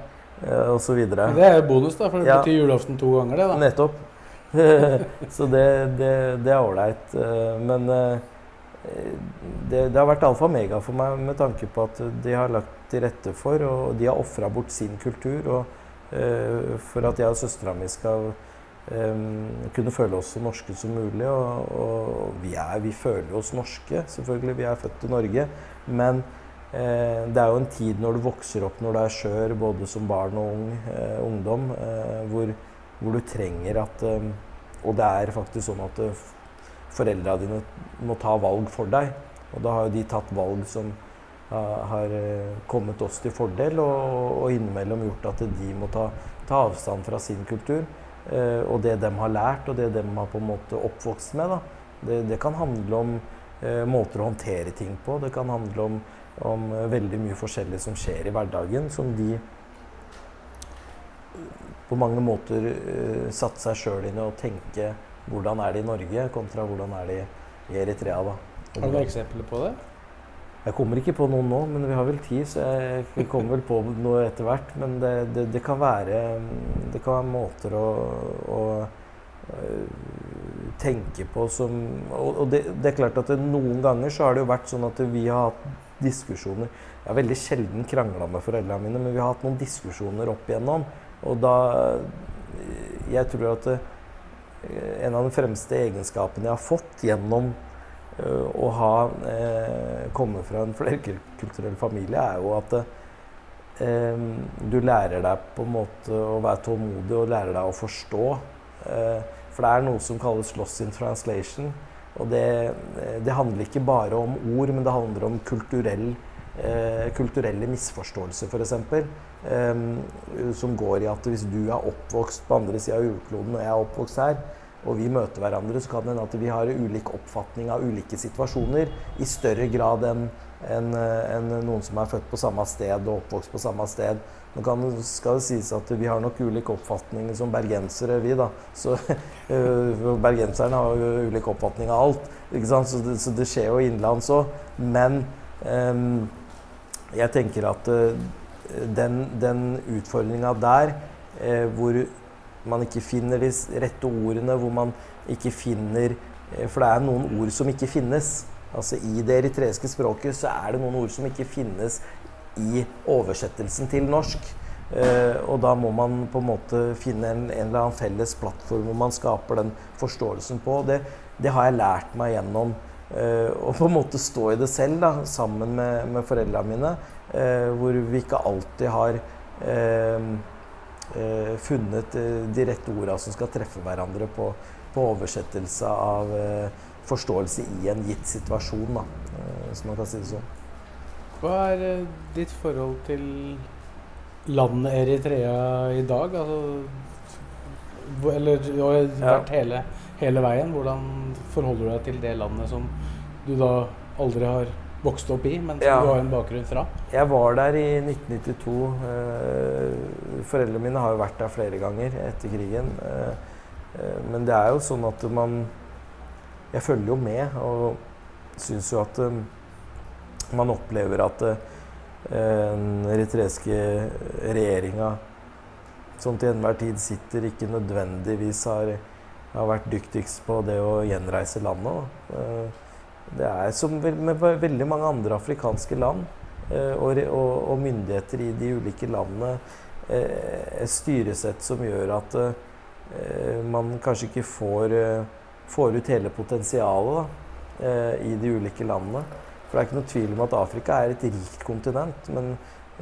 Speaker 4: Eh, osv.
Speaker 2: Det er jo bonus, da, for det
Speaker 4: Ja.
Speaker 2: betyr julaften to ganger, det. da.
Speaker 4: Nettopp. så det, det, det er ålreit. eh, Men eh, det, det har vært alfa og mega for meg med tanke på at de har lagt til rette for, og de har ofra bort sin kultur. Og for at jeg og søstera mi skal kunne føle oss så norske som mulig. Og, og vi, er, vi føler oss norske, selvfølgelig. Vi er født i Norge. Men det er jo en tid når du vokser opp når du er skjør, både som barn og ung, eh, ungdom, eh, hvor, hvor du trenger at eh, Og det er faktisk sånn at eh, foreldra dine må ta valg for deg. Og da har jo de tatt valg som ha- har eh, kommet oss til fordel, og, og innimellom gjort at de må ta, ta avstand fra sin kultur. eh, og det de har lært, og det de har på en måte oppvokst med. Det, det kan handle om eh, måter å håndtere ting på. Det kan handle om, om eh, veldig mye forskjellig som skjer i hverdagen, som de på mange måter uh, satte seg sjøl inn i å tenke hvordan er det i Norge, kontra hvordan er det i Eritrea. da.
Speaker 2: Har du noen eksempler på det?
Speaker 4: Jeg kommer ikke på noen nå, men vi har vel tid, så jeg vi kommer vel på noe etter hvert. Men det, det, det, kan, være, det kan være måter å, å tenke på som Og, og det, er klart at det, noen ganger så har det jo vært sånn at vi har hatt diskusjoner Jeg har veldig sjelden krangla med foreldrene mine, men vi har hatt noen diskusjoner opp igjennom. Og da Jeg tror at en av de fremste egenskapene jeg har fått gjennom uh, å ha kommet komme fra en flerkulturell familie, er jo at du lærer deg på en måte å være tålmodig og lærer deg å forstå. for det er noe som kalles loss in translation'. Og det, det handler ikke bare om ord, men det handler om kulturell, kulturelle misforståelser, f.eks. Eh, som går i at hvis du er oppvokst på andre sida av jordkloden og jeg er oppvokst her, og vi møter hverandre, så kan det hende at vi har ulik oppfatning av ulike situasjoner i større grad enn en, en noen som er født på samme sted og oppvokst på samme sted. Nå kan, skal det sies at vi har nok ulike oppfatninger som bergensere, vi, da. Så Bergenserne har jo ulik oppfatning av alt. ikke sant? Så det, så det skjer jo innenlands òg. Men um, jeg tenker at uh, den, den utfordringa der, eh, hvor man ikke finner de rette ordene, hvor man ikke finner eh, For det er noen ord som ikke finnes. Altså I det eritreiske språket så er det noen ord som ikke finnes i oversettelsen til norsk. Eh, og da må man på en måte finne en, en eller annen felles plattform hvor man skaper den forståelsen på. Det, det har jeg lært meg gjennom eh, å på en måte stå i det selv, da, sammen med, med foreldrene mine. Eh, hvor vi ikke alltid har eh, eh, funnet de rette ordene som skal treffe hverandre på, på oversettelse av forståelse i en gitt situasjon, da, hvis man kan si det sånn.
Speaker 2: Hva er ditt forhold til landet Eritrea i dag? Altså, eller du har vært hele, hele veien. Hvordan forholder du deg til det landet som du da aldri har vokst opp i, men som ja. du har en bakgrunn fra?
Speaker 4: Jeg var der i 1992. Foreldrene mine har jo vært der flere ganger etter krigen. Men det er jo sånn at man Jeg følger jo med og syns jo at man opplever at den eritreiske regjeringa som til enhver tid sitter, ikke nødvendigvis har, har vært dyktigst på det å gjenreise landet. Det er som med veldig mange andre afrikanske land og, og, og myndigheter i de ulike landene et styresett som gjør at man kanskje ikke får, får ut hele potensialet da, i de ulike landene. For det er ikke noe tvil om at Afrika er et rikt kontinent. Men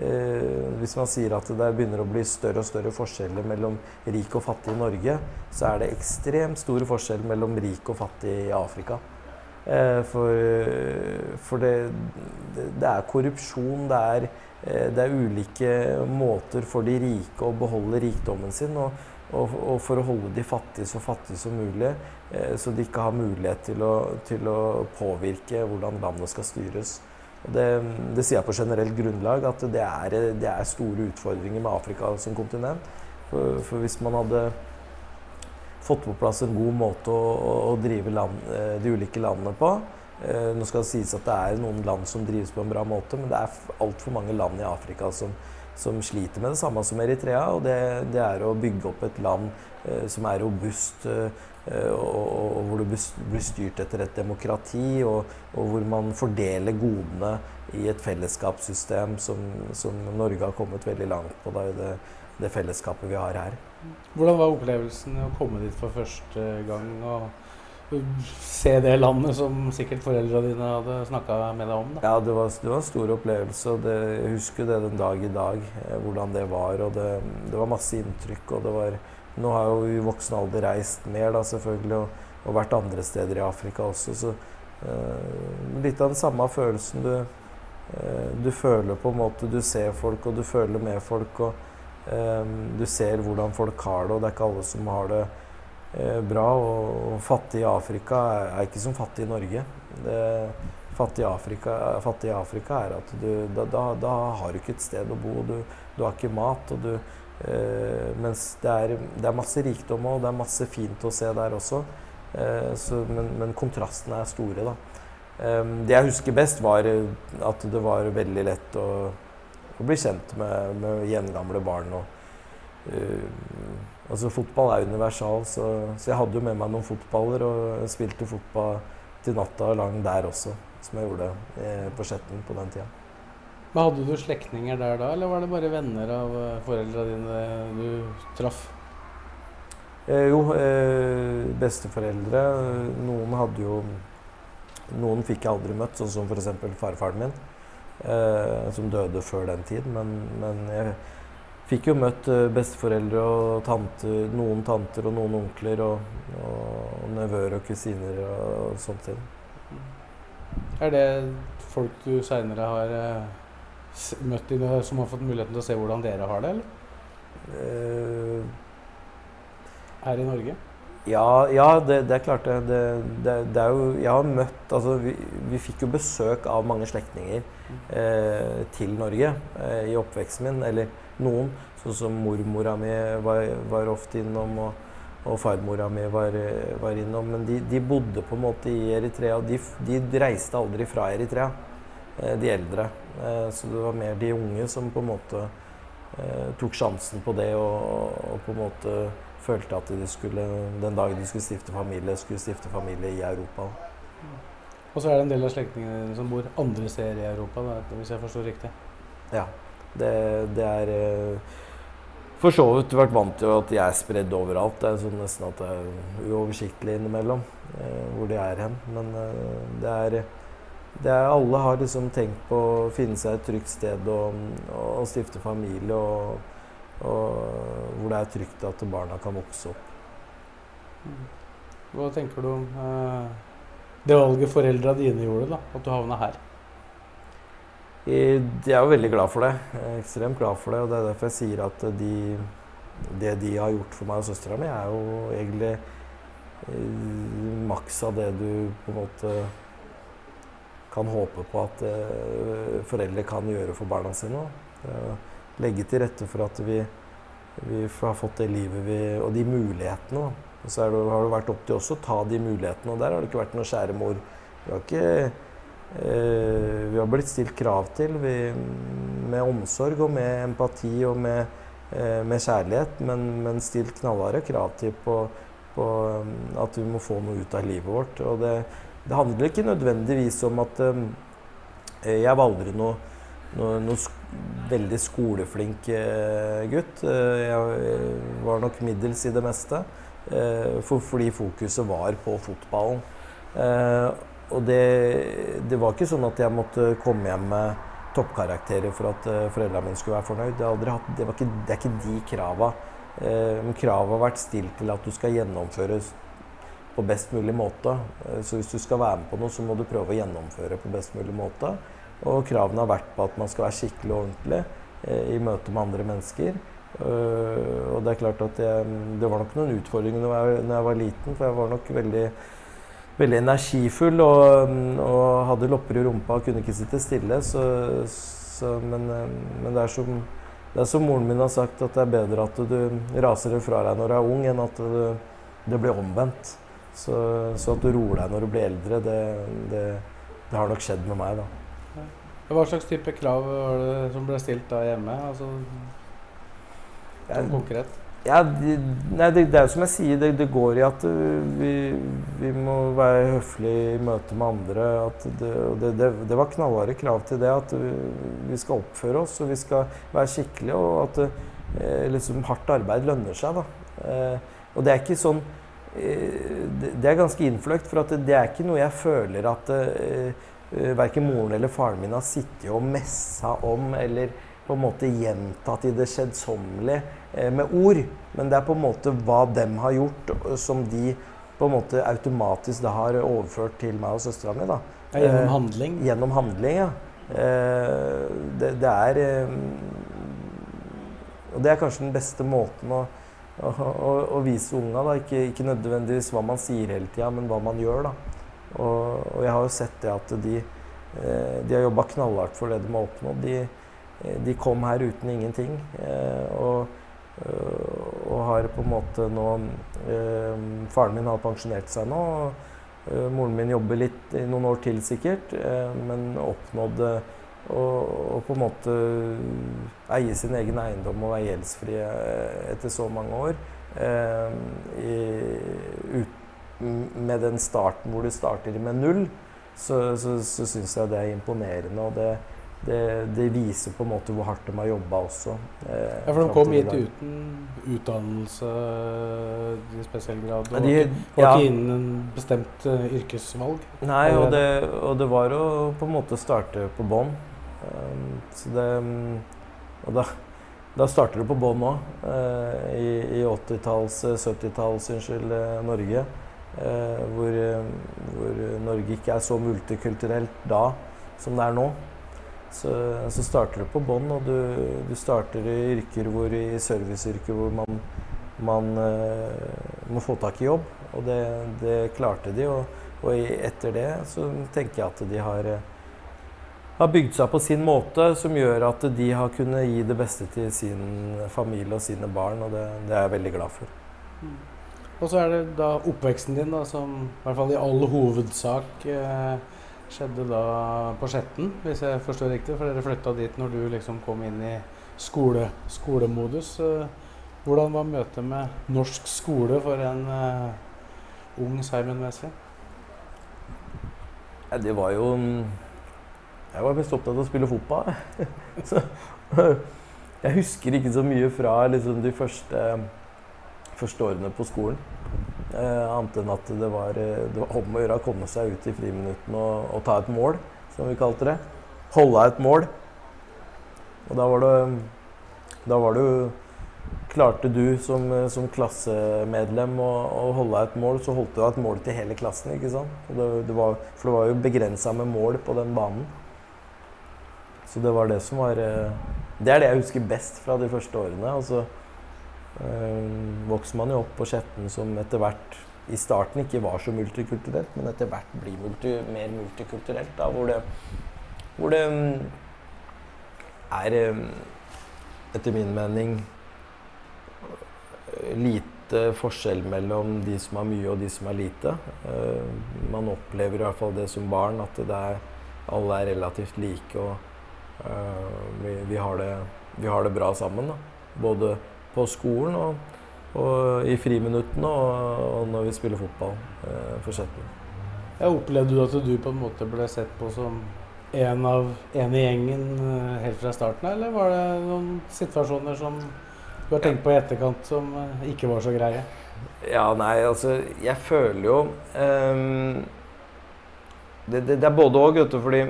Speaker 4: eh, hvis man sier at det begynner å bli større og større forskjeller mellom rik og fattig i Norge, så er det ekstremt store forskjeller mellom rik og fattig i Afrika. Eh, for, for det, det, er korrupsjon, det er, det er ulike måter for de rike å beholde rikdommen sin. og og, og, for å holde de fattige så fattige som mulig, eh, så de ikke har mulighet til å, til å, påvirke hvordan landet skal styres. Det, det, sier jeg på generelt grunnlag, at det er, det er, store utfordringer med Afrika som kontinent. For, for, hvis man hadde fått på plass en god måte å, å drive land, eh, de ulike landene på eh, Nå skal det sies at det er noen land som drives på en bra måte, men det er altfor mange land i Afrika som som sliter med det samme som Eritrea. Og det, det er å bygge opp et land eh, som er robust, eh, og, og, hvor det blir styrt etter et demokrati, og, og, hvor man fordeler godene i et fellesskapssystem som, som Norge har kommet veldig langt på, da, i det, det fellesskapet vi har her.
Speaker 2: Hvordan var opplevelsen å komme dit for første gang? og se det landet som sikkert foreldra dine hadde snakka med deg om? Da.
Speaker 4: Ja, det var, det var, en stor opplevelse. og det, Jeg husker det den dag i dag, eh, hvordan det var. og det, det, var masse inntrykk. og det var, Nå har jo i voksen alder reist mer, da selvfølgelig, og, og vært andre steder i Afrika også. så eh, Litt av den samme følelsen. Du, eh, du føler på en måte Du ser folk, og du føler med folk. og eh, Du ser hvordan folk har det, og det er ikke alle som har det bra. Og fattig i Afrika er, ikke som fattig i Norge. Det, fattig, i Afrika, fattig i Afrika er at du da, da, da, har du ikke et sted å bo. Du, du har ikke mat. Du, Uh, mens det er, det er, masse rikdom og det er masse fint å se der også. Uh, så, men, men, kontrastene er store, da. Um, det jeg husker best, var at det var veldig lett å, å bli kjent med, med gjengamle barn. og Altså Fotball er universal, så, så, jeg hadde jo med meg noen fotballer og spilte fotball til natta lang der også, som jeg gjorde eh, på Skjetten på den tida.
Speaker 2: Men Hadde du slektninger der da, eller var det bare venner av eh, foreldra dine du traff?
Speaker 4: Eh, jo, eh, besteforeldre. Noen hadde jo Noen fikk jeg aldri møtt, sånn som f.eks. farfaren min, eh, som døde før den tid. Men, men jeg fikk jo møtt eh, besteforeldre og tanter, noen tanter og noen onkler og, og nevøer og kusiner og sånt.
Speaker 2: Er det folk du seinere har eh, møtt dine, som har fått muligheten til å se hvordan dere har det, eller? Uh, Her i Norge?
Speaker 4: Ja, ja det, det, er klart det. Det, det. er jo Jeg har møtt Altså, vi, vi fikk jo besøk av mange slektninger eh, til Norge eh, i oppveksten min. Eller noen. Sånn som mormora mi var, var ofte innom, og, og farmora mi var, var, innom. Men de, de, bodde på en måte i Eritrea. De, de reiste aldri fra Eritrea, eh, de eldre. Eh, så det var mer de unge som på en måte eh, tok sjansen på det og, og, på en måte følte at de skulle, den dagen de skulle stifte familie, skulle stifte familie i Europa.
Speaker 2: Og så er det en del av slektningene som bor andre steder i Europa, da, hvis jeg forstår riktig?
Speaker 4: Ja. Det, det er eh, for så vidt vært vant til at de er spredd overalt. Det er sånn nesten at det er uoversiktlig innimellom eh, hvor de er hen. Men eh, det er, det er, Alle har liksom tenkt på å finne seg et trygt sted og, og stifte familie. Og, og, hvor det er trygt at barna kan vokse opp.
Speaker 2: Hva tenker du om eh, det valget foreldra dine gjorde, da? At du havna her?
Speaker 4: Jeg er jo veldig glad for det. Ekstremt glad for det. Og det er derfor jeg sier at de, det de har gjort for meg og søstera mi, er jo egentlig eh, maks av det du på en måte kan håpe på at uh, foreldre kan gjøre for barna sine. Uh, legge til rette for at vi, vi har fått det livet vi Og de mulighetene. Og så det, har det vært opp til oss å ta de mulighetene, og der har det ikke vært noe skjære mor. Vi har ikke Eh, vi har blitt stilt krav til vi, med omsorg og med empati og med, eh, med kjærlighet, men, men, stilt knallharde krav til på, på, um, at vi må få noe ut av livet vårt. Og det, det handler ikke nødvendigvis om at um, Jeg var aldri noe, noe, noe sk veldig skoleflink gutt. Jeg var nok middels i det meste, for, fordi fokuset var på fotballen. Og det, det, var ikke sånn at jeg måtte komme hjem med toppkarakterer for at uh, foreldrene mine skulle være fornøyd. Hatt, det, ikke, det, er ikke de krava. Uh, kravet har vært stilt til at du skal gjennomføres på best mulig måte. Uh, så hvis du skal være med på noe, så må du prøve å gjennomføre på best mulig måte. Og kravene har vært på at man skal være skikkelig og ordentlig i møte med andre mennesker. og det er klart at jeg, det var nok noen utfordringer da jeg, jeg var liten, for jeg var nok veldig veldig energifull og, og, hadde lopper i rumpa og kunne ikke sitte stille. Så, så, men, men det, er som, det, er som, moren min har sagt, at det er bedre at du raser det fra deg når du er ung, enn at du, det blir omvendt. Så, så, at du roer deg når du blir eldre, det, det, det har nok skjedd med meg, da.
Speaker 2: Hva slags type krav var det som ble stilt da hjemme? Altså, konkret.
Speaker 4: Ja, de, nei, det, det er jo som jeg sier, det, det går i at uh, vi, vi må være høflige i møte med andre. Det, det, det, det var knallharde krav til det. At vi skal oppføre oss og vi skal være skikkelige. Og at uh, liksom hardt arbeid lønner seg. Da. Eh, og det er ikke sånn eh, det, det er ganske innfløkt, for det, det er ikke noe jeg føler at verken moren eller faren min har sittet og messa om. eller på en måte gjentatt i det kjedsommelige eh, med ord. Men det er på en måte hva dem har gjort, som de på en måte automatisk har overført til meg og søstera mi.
Speaker 2: Ja, gjennom
Speaker 4: Eh,
Speaker 2: handling?
Speaker 4: Gjennom handling, ja. Eh, det, det er eh, Og det er kanskje den beste måten å, å, å, å vise unga. da, ikke, ikke nødvendigvis hva man sier hele tida, men hva man gjør. da. Og, og jeg har jo sett det at de, eh, de har jobba knallhardt for det de har oppnådd. De, eh, de kom her uten ingenting. eh, og, og har på en måte nå eh, Faren min har pensjonert seg nå. og øh, Moren min jobber litt i noen år til sikkert, eh, men oppnådde å, på en måte eie sin egen eiendom og være gjeldsfrie eh, etter så mange år. eh, i, ut, med den starten hvor du starter med null, så, så, så syns jeg det er imponerende. Og det, det, det viser på en måte hvor hardt de har jobba også. eh,
Speaker 2: Ja, for de kom hit uten utdannelse i spesiell grad. Og
Speaker 4: de-
Speaker 2: var
Speaker 4: ja.
Speaker 2: ikke innen en bestemt uh, yrkesvalg.
Speaker 4: Nei, og det, og det var å på en måte starte på bånn. Um, så det Og da, da starter du på bånn òg. I, i 80-talls, 70-talls, unnskyld, eh, Norge. eh, hvor, eh, hvor Norge ikke er så multikulturelt da som det er nå. Så, så starter du på bånn, og du, du starter i yrker hvor, i serviceyrker hvor man, man uh, må få tak i jobb. Og det, det klarte de. Og, og etter det så tenker jeg at de har, eh, har bygd seg på sin måte, som gjør at de har kunnet gi det beste til sin familie og sine barn, og det, det er jeg veldig glad for.
Speaker 2: Og så er det da oppveksten din, da, som i hvert fall i all hovedsak eh, skjedde da på Skjetten, hvis jeg forstår riktig. For dere flytta dit når du liksom kom inn i skole, skolemodus. Eh, hvordan var møtet med norsk skole for en uh, ung Simon Wesley?
Speaker 4: Ja, det var jo mm, Jeg var mest opptatt av å spille fotball. så, jeg husker ikke så mye fra liksom, de første, første årene på skolen. Eh, annet enn at det var, eh, det var om å gjøre å komme seg ut i friminuttene og, og ta et mål, som vi kalte det. Holde et mål. Og da var det Da var det jo Klarte du som, eh, som klassemedlem å, å holde et mål, så holdt du et mål til hele klassen. ikke sant? Det, det var, for det var jo begrensa med mål på den banen. Så det var det som var Det er det jeg husker best fra de første årene. Og så eh, vokser man jo opp på Skjetten som etter hvert i starten ikke var så multikulturelt, men etter hvert blir multi, mer multikulturelt. Da, hvor det, hvor det mm, er, eh, etter min mening, lite forskjell mellom de som har mye og de som har lite. Eh, man opplever i hvert fall det som barn, at det er, alle er relativt like. og eh, vi, vi, har det, vi har det bra sammen. Da. Både på skolen og, og i friminuttene og, og når vi spiller fotball eh, for Skjetten.
Speaker 2: Opplevde du at du på en måte ble sett på som en av en i gjengen eh, helt fra starten av, eller var det noen situasjoner som du har tenkt på i etterkant som eh, ikke var så greie?
Speaker 4: Ja, nei, altså Jeg føler jo um, det, det, det er både òg, vet du, fordi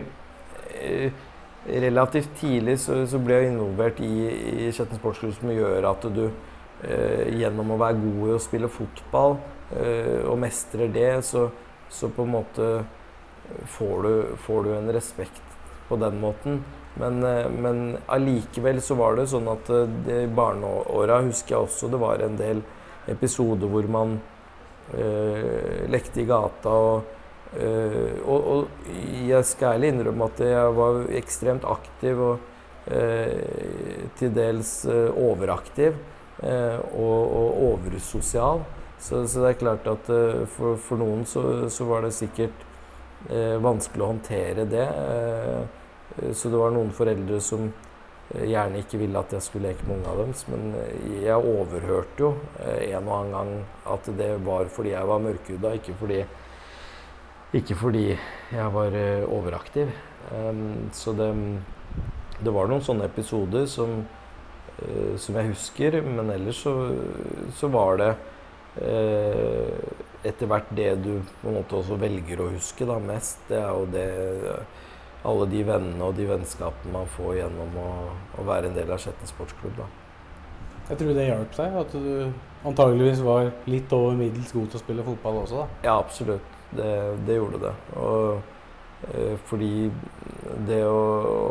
Speaker 4: eh, relativt tidlig så, så ble jeg involvert i, i Skjetten sportsklubb, som gjør at du eh, gjennom å være god i å spille fotball eh, og mestrer det, så, så på en måte får du, får du en respekt på den måten. Men, eh, men allikevel så var det sånn at eh, i barneåra husker jeg også det var en del episoder hvor man eh, lekte i gata og og, og jeg skal ærlig innrømme at jeg var ekstremt aktiv og eh, til dels eh, overaktiv eh, og, og oversosial. Så, så det er klart at eh, for, for noen så, så var det sikkert eh, vanskelig å håndtere det. eh, Eh, Så det var noen foreldre som eh, gjerne ikke ville at jeg skulle leke med ungene deres. Men eh, jeg overhørte jo eh, en og annen gang at det var fordi jeg var mørkhuda, ikke fordi, ikke fordi jeg var eh, overaktiv. Så det, det var noen sånne episoder som, eh, som jeg husker, men ellers så, så var det eh, etter hvert det du på en måte også velger å huske da, mest. Det er jo det alle de vennene og de vennskapene man får gjennom å, å være en del av Skjetten sportsklubb. Da.
Speaker 2: Jeg tror det hjalp seg, at du antageligvis var litt over middels god til å spille fotball også, da.
Speaker 4: Ja, absolutt. Det, det gjorde det. Og, eh, fordi det å,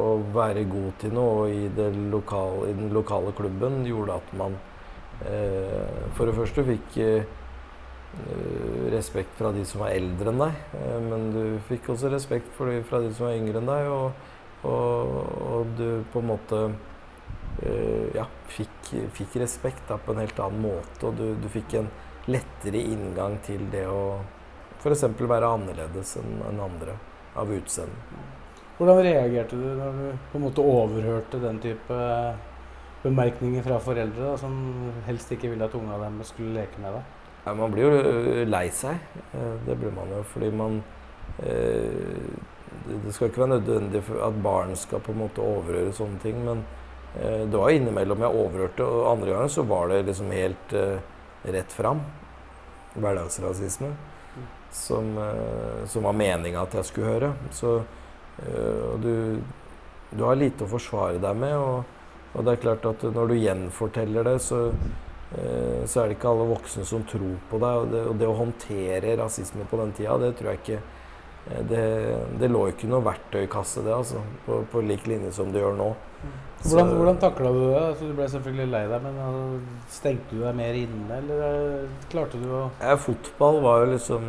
Speaker 4: å være god til noe i, lokale, i den lokale klubben gjorde at man eh, for det første fikk eh, respekt fra de som var eldre enn deg. Eh, men du fikk også respekt de, fra de som var yngre enn deg. Og, og, og du på en måte eh, ja, fikk, fikk respekt da, på en helt annen måte. Og du, du fikk en lettere inngang til det å f.eks. være annerledes enn andre av utseende.
Speaker 2: Hvordan reagerte du når du på en måte overhørte den type bemerkninger fra foreldre da, som helst ikke ville at ungene deres skulle leke med deg?
Speaker 4: Ja, man blir jo lei seg. Det blir man jo fordi man eh, Det det skal ikke være nødvendig at barn skal på en måte overhøre sånne ting, men eh, det var innimellom jeg overhørte, og andre ganger så var det liksom helt eh, rett fram. Hverdagsrasisme. Som, eh, som var meninga at jeg skulle høre. Så eh, og du, du har lite å forsvare deg med, og, og det er klart at når du gjenforteller det, så Eh, så er det ikke alle voksne som tror på deg. Og det, og det å håndtere rasisme på den tida, det tror jeg ikke Det, det lå ikke noe verktøykasse, det, altså. På, på lik linje som det gjør nå.
Speaker 2: Hvordan,
Speaker 4: Så-
Speaker 2: hvordan takla du det? Altså, du ble selvfølgelig lei deg, men altså, stengte du deg mer inne, eller eh, klarte du å
Speaker 4: Ja, fotball var jo liksom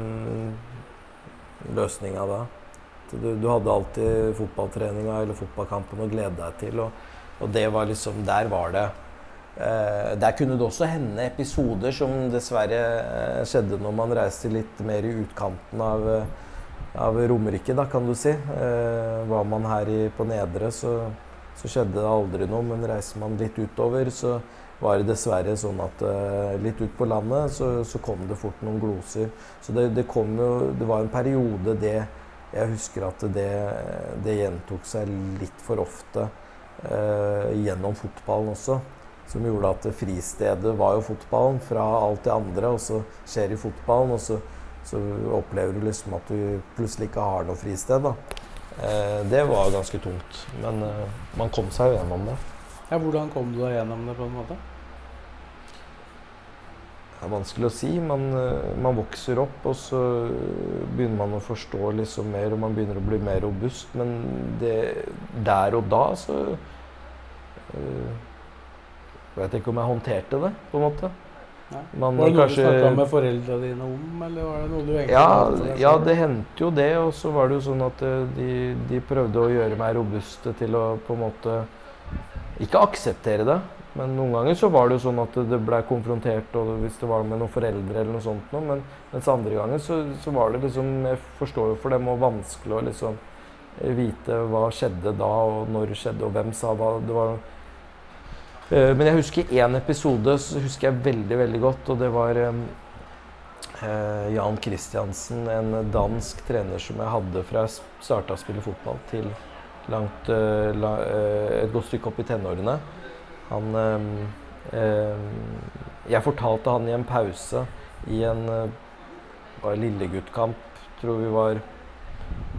Speaker 4: løsninga da. Du, du hadde alltid fotballtreninga eller fotballkampen å glede deg til. Og, og det var liksom Der var det eh, Der kunne det også hende episoder som dessverre eh, skjedde når man reiste litt mer i utkanten av, eh, av Romerike, da, kan du si. Eh, var man her i, på Nedre, så, så skjedde det aldri noe. Men reiser man litt utover, så var det dessverre sånn at uh, litt ut på landet så, så kom det fort noen gloser. Så det, det kom jo Det var en periode det Jeg husker at det, det gjentok seg litt for ofte uh, gjennom fotballen også. Som gjorde at fristedet var jo fotballen fra alt det andre, og så skjer i fotballen, og så, så opplever du liksom at du plutselig ikke har noe fristed. da. Eh, det var ganske tungt, men eh, man kom seg jo gjennom det.
Speaker 2: Ja, hvordan kom du deg gjennom det, på en måte?
Speaker 4: Det er vanskelig å si. Man, eh, man vokser opp, og så begynner man å forstå liksom mer, og man begynner å bli mer robust. Men det, der og da så øh, vet ikke om jeg håndterte det, på en måte. Man
Speaker 2: var det noe
Speaker 4: kanskje-
Speaker 2: du snakka med foreldra dine om, eller var det noe du egentlig
Speaker 4: Ja, ja, det hendte jo det. Og så var det jo sånn at eh, de, de prøvde å gjøre meg robuste til å på en måte Ikke akseptere det, men noen ganger så var det jo sånn at det ble konfrontert og hvis det var med noen foreldre eller noe sånt noe. Men mens andre ganger så, så var det liksom Jeg forstår jo for dem og vanskelig å liksom eh, vite hva skjedde da, og når det skjedde, og hvem sa hva. Det var Men jeg husker én episode så husker jeg veldig veldig godt, og det var eh, eh, Jan Kristiansen, en dansk trener som jeg hadde fra jeg starta å spille fotball til langt, eh, eh, et godt stykke opp i tenårene. Han eh, eh, Jeg fortalte han i en pause i en eh, var lilleguttkamp, tror vi var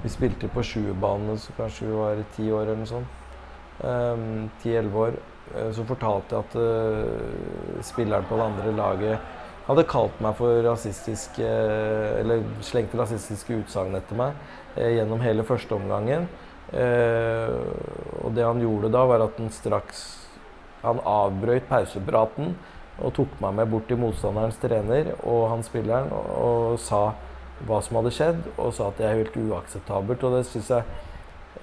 Speaker 4: Vi spilte på sjuerbane, så kanskje vi var ti år eller noe sånt. Ti-elleve år. Eh, Så fortalte jeg at eh, spilleren på det andre laget hadde kalt meg for rasistisk eh, Eller slengte rasistiske utsagn etter meg gjennom hele første omgangen. Og det han gjorde da, var at han straks Han avbrøt pausepraten og tok meg med bort til motstanderens trener og han spilleren og, og sa hva som hadde skjedd, og sa at det er helt uakseptabelt. Og det syns jeg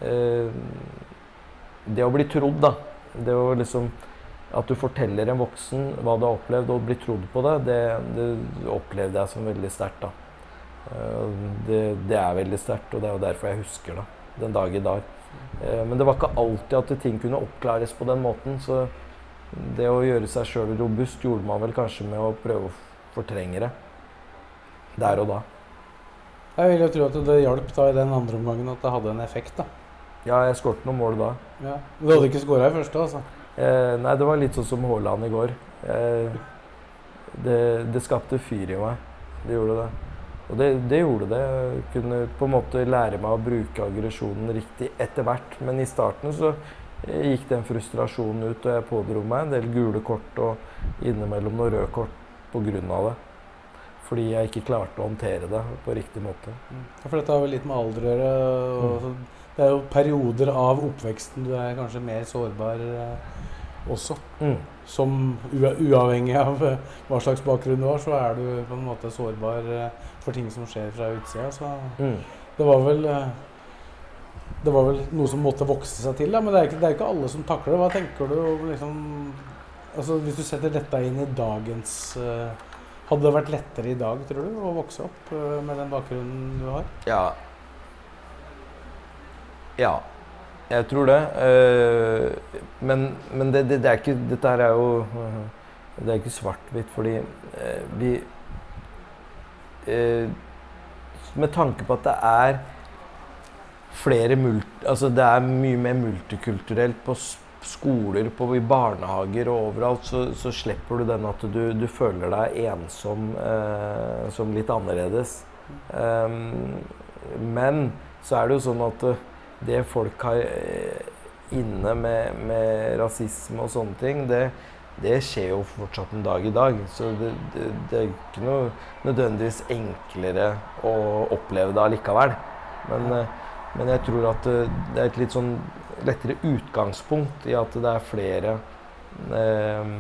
Speaker 4: eh, Det å bli trodd, da. Det å liksom At du forteller en voksen hva du har opplevd, og blir trodd på det, det, det opplevde jeg som veldig sterkt, da. Eh, Det, det er veldig sterkt, og det er jo derfor jeg husker det den dag i dag. Eh, men det var ikke alltid at ting kunne oppklares på den måten. Så det å gjøre seg sjøl robust gjorde man vel kanskje med å prøve å fortrenge det der og da.
Speaker 2: Jeg vil jo tro at det hjalp da i den andre omgangen at det hadde en effekt. da.
Speaker 4: Ja, jeg skåret noen mål da.
Speaker 2: Ja. Du hadde ikke skåra i første, altså?
Speaker 4: Eh, nei, det var litt sånn som Haaland i går. Eh, det, det, skapte fyr i meg. Det gjorde det. Og det, det, gjorde det. Jeg kunne på en måte lære meg å bruke aggresjonen riktig etter hvert. Men i starten så gikk den frustrasjonen ut, og jeg pådro meg en del gule kort og innimellom noen røde kort pga. det fordi jeg ikke klarte å håndtere det på riktig måte.
Speaker 2: Mm. Ja, for dette har vel litt med alder å gjøre. Det er jo perioder av oppveksten du er kanskje mer sårbar eh, også. Mm. Som uavhengig av eh, hva slags bakgrunn du har, så er du på en måte sårbar eh, for ting som skjer fra utsida. Så mm. det var vel det var vel noe som måtte vokse seg til, da, men det er, ikke, det er ikke alle som takler det. Hva tenker du liksom, altså, Hvis du setter dette inn i dagens uh, hadde det vært lettere i dag, tror du, å vokse opp uh, med den bakgrunnen du har?
Speaker 4: Ja. Ja. Jeg tror det. Uh, men, men det, det, det, ikke Dette her er jo uh, Det er ikke svart-hvitt, fordi vi Med tanke på at det er flere multi... Altså det er mye mer multikulturelt på skoler, på, i barnehager og overalt, så, så slipper du den at du, du føler deg ensom eh, som litt annerledes. Men så er det jo sånn at eh, det folk har eh, inne med, med, rasisme og sånne ting, det, det, skjer jo fortsatt en dag i dag. Så det, det, det er ikke noe nødvendigvis enklere å oppleve det allikevel. Men, eh, men jeg tror at det er et litt sånn lettere utgangspunkt i at det er flere eh,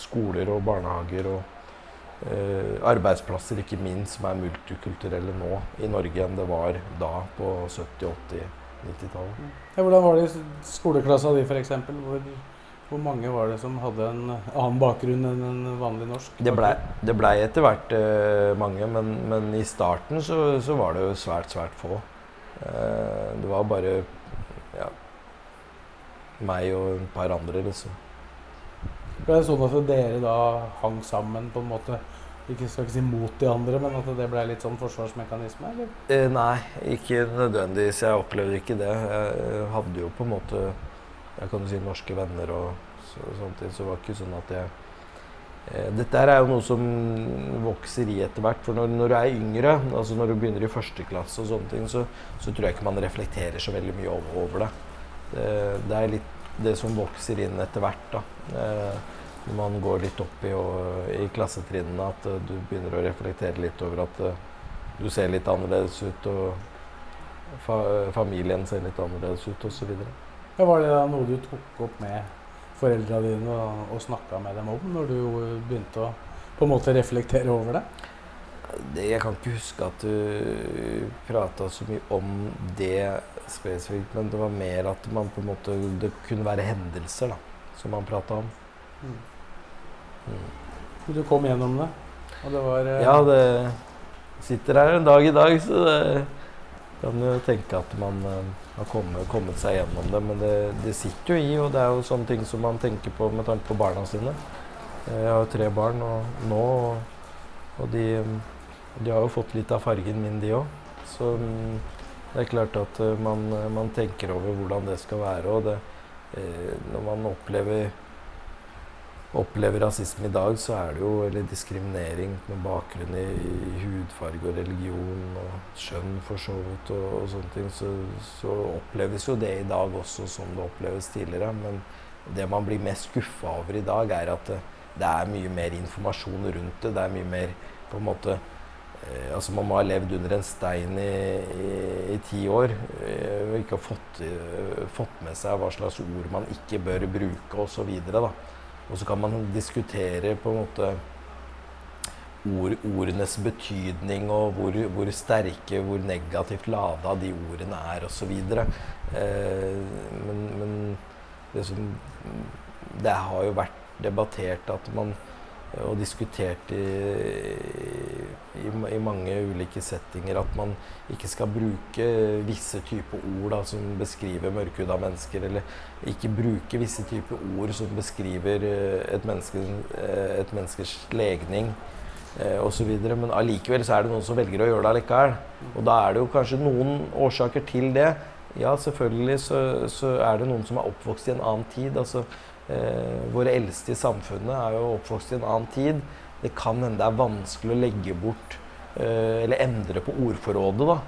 Speaker 4: skoler og barnehager og eh, arbeidsplasser ikke minst som er multikulturelle nå i Norge enn det var da på 70-, 80-, 90-tallet.
Speaker 2: Ja, hvordan var det i skoleklassa di f.eks.? Hvor, hvor mange var det som hadde en annen bakgrunn enn en vanlig norsk?
Speaker 4: Det blei ble etter hvert uh, mange, men, men, i starten så, så, var det jo svært, svært få. Uh, det var bare meg og et par andre, liksom.
Speaker 2: Ble det sånn at dere da hang sammen på en måte? Ikke skal ikke si mot de andre, men at det ble litt sånn forsvarsmekanisme? eller?
Speaker 4: Eh, nei, ikke nødvendigvis. Jeg opplevde ikke det. Jeg hadde jo på en måte jeg kan jo si norske venner og så, sånt. så det var ikke sånn at jeg eh, Dette er jo noe som vokser i etter hvert. For når, når, du er yngre, altså når du begynner i første klasse, og sånne ting, så, så tror jeg ikke man reflekterer så veldig mye over, over det. Det, det, er litt det som vokser inn etter hvert. da. Eh, når man går litt opp i, og, i klassetrinnene, at uh, du begynner å reflektere litt over at uh, du ser litt annerledes ut, og fa familien ser litt annerledes ut, osv.
Speaker 2: Ja, var det da noe du tok opp med foreldra dine og, og snakka med dem om, når du begynte å på en måte reflektere over det?
Speaker 4: det jeg kan ikke huske at du prata så mye om det spesifikt, men det var mer at man på en måte Det kunne være hendelser da, som man prata om. Mm.
Speaker 2: Mm. Du kom gjennom det, og det var
Speaker 4: eh... Ja, det sitter her en dag i dag, så det kan jo tenke at man uh, har kommet, kommet, seg gjennom det. Men det, det, sitter jo i, og det er jo sånne ting som man tenker på med tanke på barna sine. Jeg har jo tre barn og nå, og de, de har jo fått litt av fargen min, de òg. Så um, det er klart at man, man, tenker over hvordan det skal være. Og det, eh, når man opplever, opplever, rasisme i dag, så er det jo eller diskriminering med bakgrunn i, i hudfarge og religion og skjønn for så vidt og, og, sånne ting, så, så, oppleves jo det i dag også som det oppleves tidligere. Men det man blir mest skuffa over i dag, er at det, det er mye mer informasjon rundt det. Det er mye mer på en måte Eh, altså Man må ha levd under en stein i, i, i ti år eh, og ikke ha fått, eh, fått, med seg hva slags ord man ikke bør bruke osv. Og, og så kan man diskutere på en måte ord, ordenes betydning og hvor, hvor, sterke, hvor negativt lada de ordene er osv. Eh, men, men det, som, det har jo vært debattert at man og diskutert i, i, i, mange ulike settinger at man ikke skal bruke visse typer ord da, som beskriver mørkhuda mennesker, eller ikke bruke visse typer ord som beskriver eh, et, menneske, eh, et menneskes legning eh, osv. Men allikevel så er det noen som velger å gjøre det allikevel. Og da er det jo kanskje noen årsaker til det. Ja, selvfølgelig så, så er det noen som er oppvokst i en annen tid. altså Eh, våre eldste i samfunnet er jo oppvokst i en annen tid. Det kan hende det er vanskelig å legge bort eh, eller endre på ordforrådet.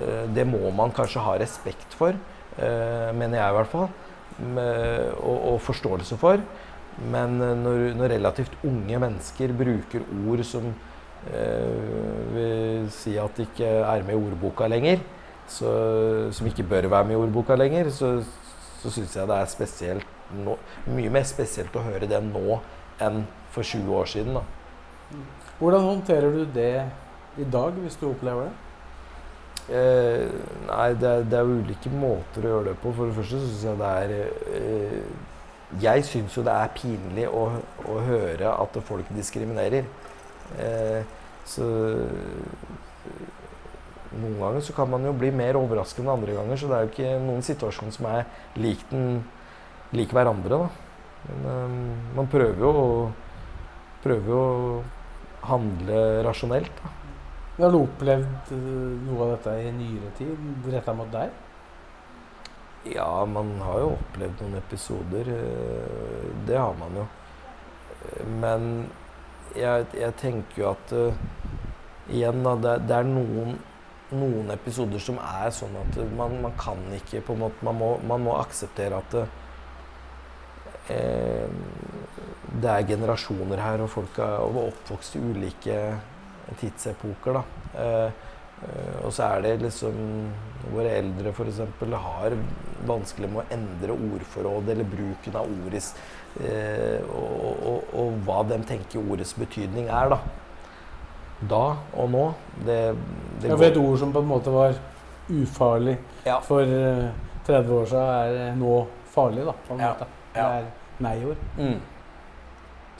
Speaker 4: Eh, det må man kanskje ha respekt for, eh, mener jeg i hvert fall. Med, og, og, forståelse for. Men eh, når, når, relativt unge mennesker bruker ord som eh, vil si at de ikke er med i ordboka lenger, så, som ikke bør være med i ordboka lenger, så, så syns jeg det er spesielt nå, mye mer spesielt å høre det nå enn for 20 år siden. Da.
Speaker 2: Hvordan håndterer du det i dag, hvis du opplever det?
Speaker 4: Eh, nei, det er, det er, ulike måter å gjøre det på. For det første syns jeg det er eh, Jeg syns jo det er pinlig å, å, høre at folk diskriminerer. Eh, så noen ganger så kan man jo bli mer overrasket enn andre ganger, så det er jo ikke noen situasjon som er lik den like hverandre. Da. Men um, man prøver jo, prøver jo å handle rasjonelt. Da.
Speaker 2: Har du opplevd eh, noe av dette i nyere tid retta mot deg?
Speaker 4: Ja, man har jo opplevd noen episoder. Eh, det har man jo. Men jeg, jeg tenker jo at igjen, da, det, det er noen, noen, episoder som er sånn at man, man kan ikke på en måte Man må, man må akseptere at Eh, det er generasjoner her, og folk er oppvokst i ulike tidsepoker. Da. Eh, eh, og så er det liksom Våre eldre f.eks. har vanskelig med å endre ordforråd eller bruken av ordet og, og, og, hva de tenker ordets betydning er, da. Da og nå. Det,
Speaker 2: det ja, for et ord som på en måte var ufarlig ja. for 30 år siden, er nå farlig, da. På en
Speaker 4: ja.
Speaker 2: Det er nei-ord. Mm.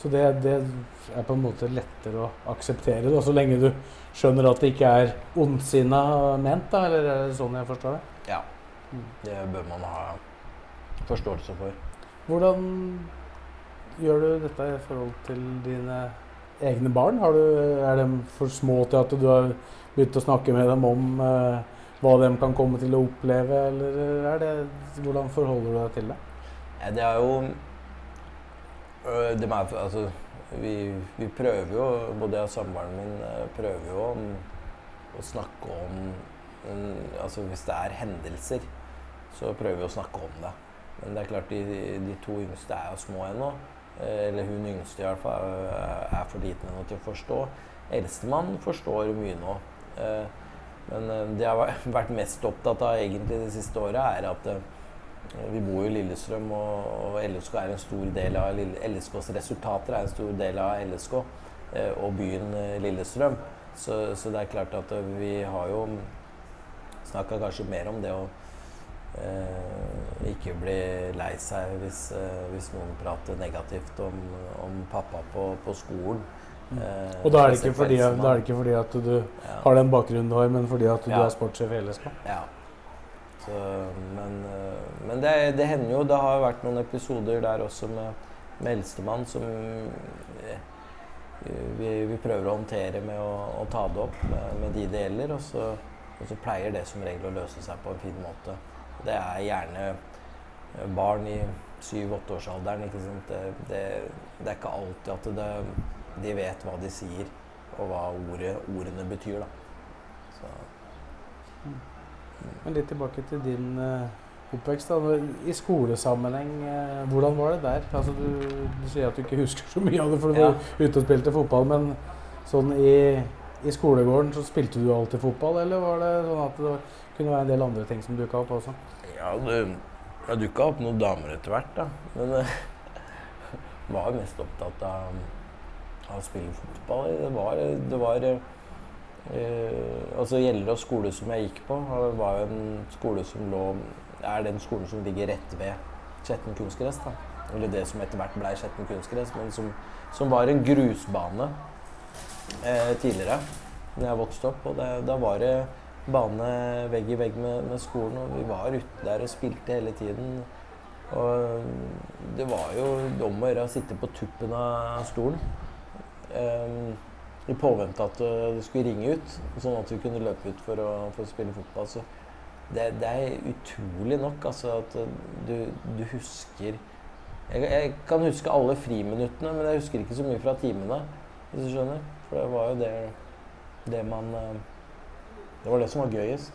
Speaker 2: Så det, det, er på en måte lettere å akseptere, det, så lenge du skjønner at det ikke er ondsinna ment, da, eller er det sånn jeg forstår det?
Speaker 4: Ja. Mm. Det bør man ha forståelse for.
Speaker 2: Hvordan gjør du dette i forhold til dine egne barn? Du, er de for små til at du har begynt å snakke med dem om eh, hva de kan komme til å oppleve, eller er det, hvordan forholder du deg til det?
Speaker 4: Ja, det er jo øh, det er, altså, vi, vi, prøver jo, både jeg og samboeren min øh, prøver jo om, å snakke om altså Hvis det er hendelser, så prøver vi å snakke om det. Men det er klart, de, de to yngste er jo små ennå. Øh, eller hun yngste i hvert fall er for liten ennå til å forstå. Eldstemann forstår mye nå. Men det jeg har vært mest opptatt av egentlig det siste året, er at vi bor jo i Lillestrøm, og, og LSK er en stor del av LSKs resultater er en stor del av LSK eh, og byen eh, Lillestrøm. Så, så, det er klart at eh, vi har jo snakka kanskje mer om det å eh, ikke bli lei seg hvis, eh, hvis, noen prater negativt om, om pappa på, på skolen.
Speaker 2: Mm. Eh, og da er, fordi, da er, det ikke fordi, at du ja. har den bakgrunnen du har, men fordi at du ja. er sportssjef i LSK?
Speaker 4: Ja. Så, men, eh, men det, det, hender jo. Det har vært noen episoder der også med, med eldstemann som eh, vi, vi, prøver å håndtere med å, å ta det opp med, med de det gjelder. Og så, og så, pleier det som regel å løse seg på en fin måte. Det er gjerne eh, barn i syv-åtteårsalderen. Det, det, det, er ikke alltid at det, de vet hva de sier, og hva ordet, ordene betyr. Da. Så.
Speaker 2: Men litt tilbake til din uh, oppvekst. Da. I skolesammenheng, uh, hvordan var det der? Altså, du, du, sier at du ikke husker så mye av det, for du ja. var ute og spilte fotball. Men sånn i, i, skolegården, så spilte du alltid fotball, eller var det sånn at det kunne være en del andre ting som dukka opp også?
Speaker 4: Ja, det, det dukka opp noen damer etter hvert, da. Men uh, var mest opptatt av, av å spille fotball. Det var, det var Eh, altså Gjellerås skole som jeg gikk på, var jo en skole som lå er den skolen som ligger rett ved Skjetten kunstgress. Eller det som etter hvert ble Skjetten kunstgress, men som, som, var en grusbane eh, tidligere da jeg vokste opp. Og det, da var det bane vegg i vegg med, med, skolen, og vi var ute der og spilte hele tiden. Og det var jo om å gjøre å sitte på tuppen av stolen. Um, I påvente at det skulle ringe ut, sånn at vi kunne løpe ut for å, for å spille fotball. Så det, det, er utrolig nok altså, at du, du husker jeg, jeg, kan huske alle friminuttene, men jeg husker ikke så mye fra timene. Hvis du skjønner. For det var jo det, det man Det var det som var gøyest.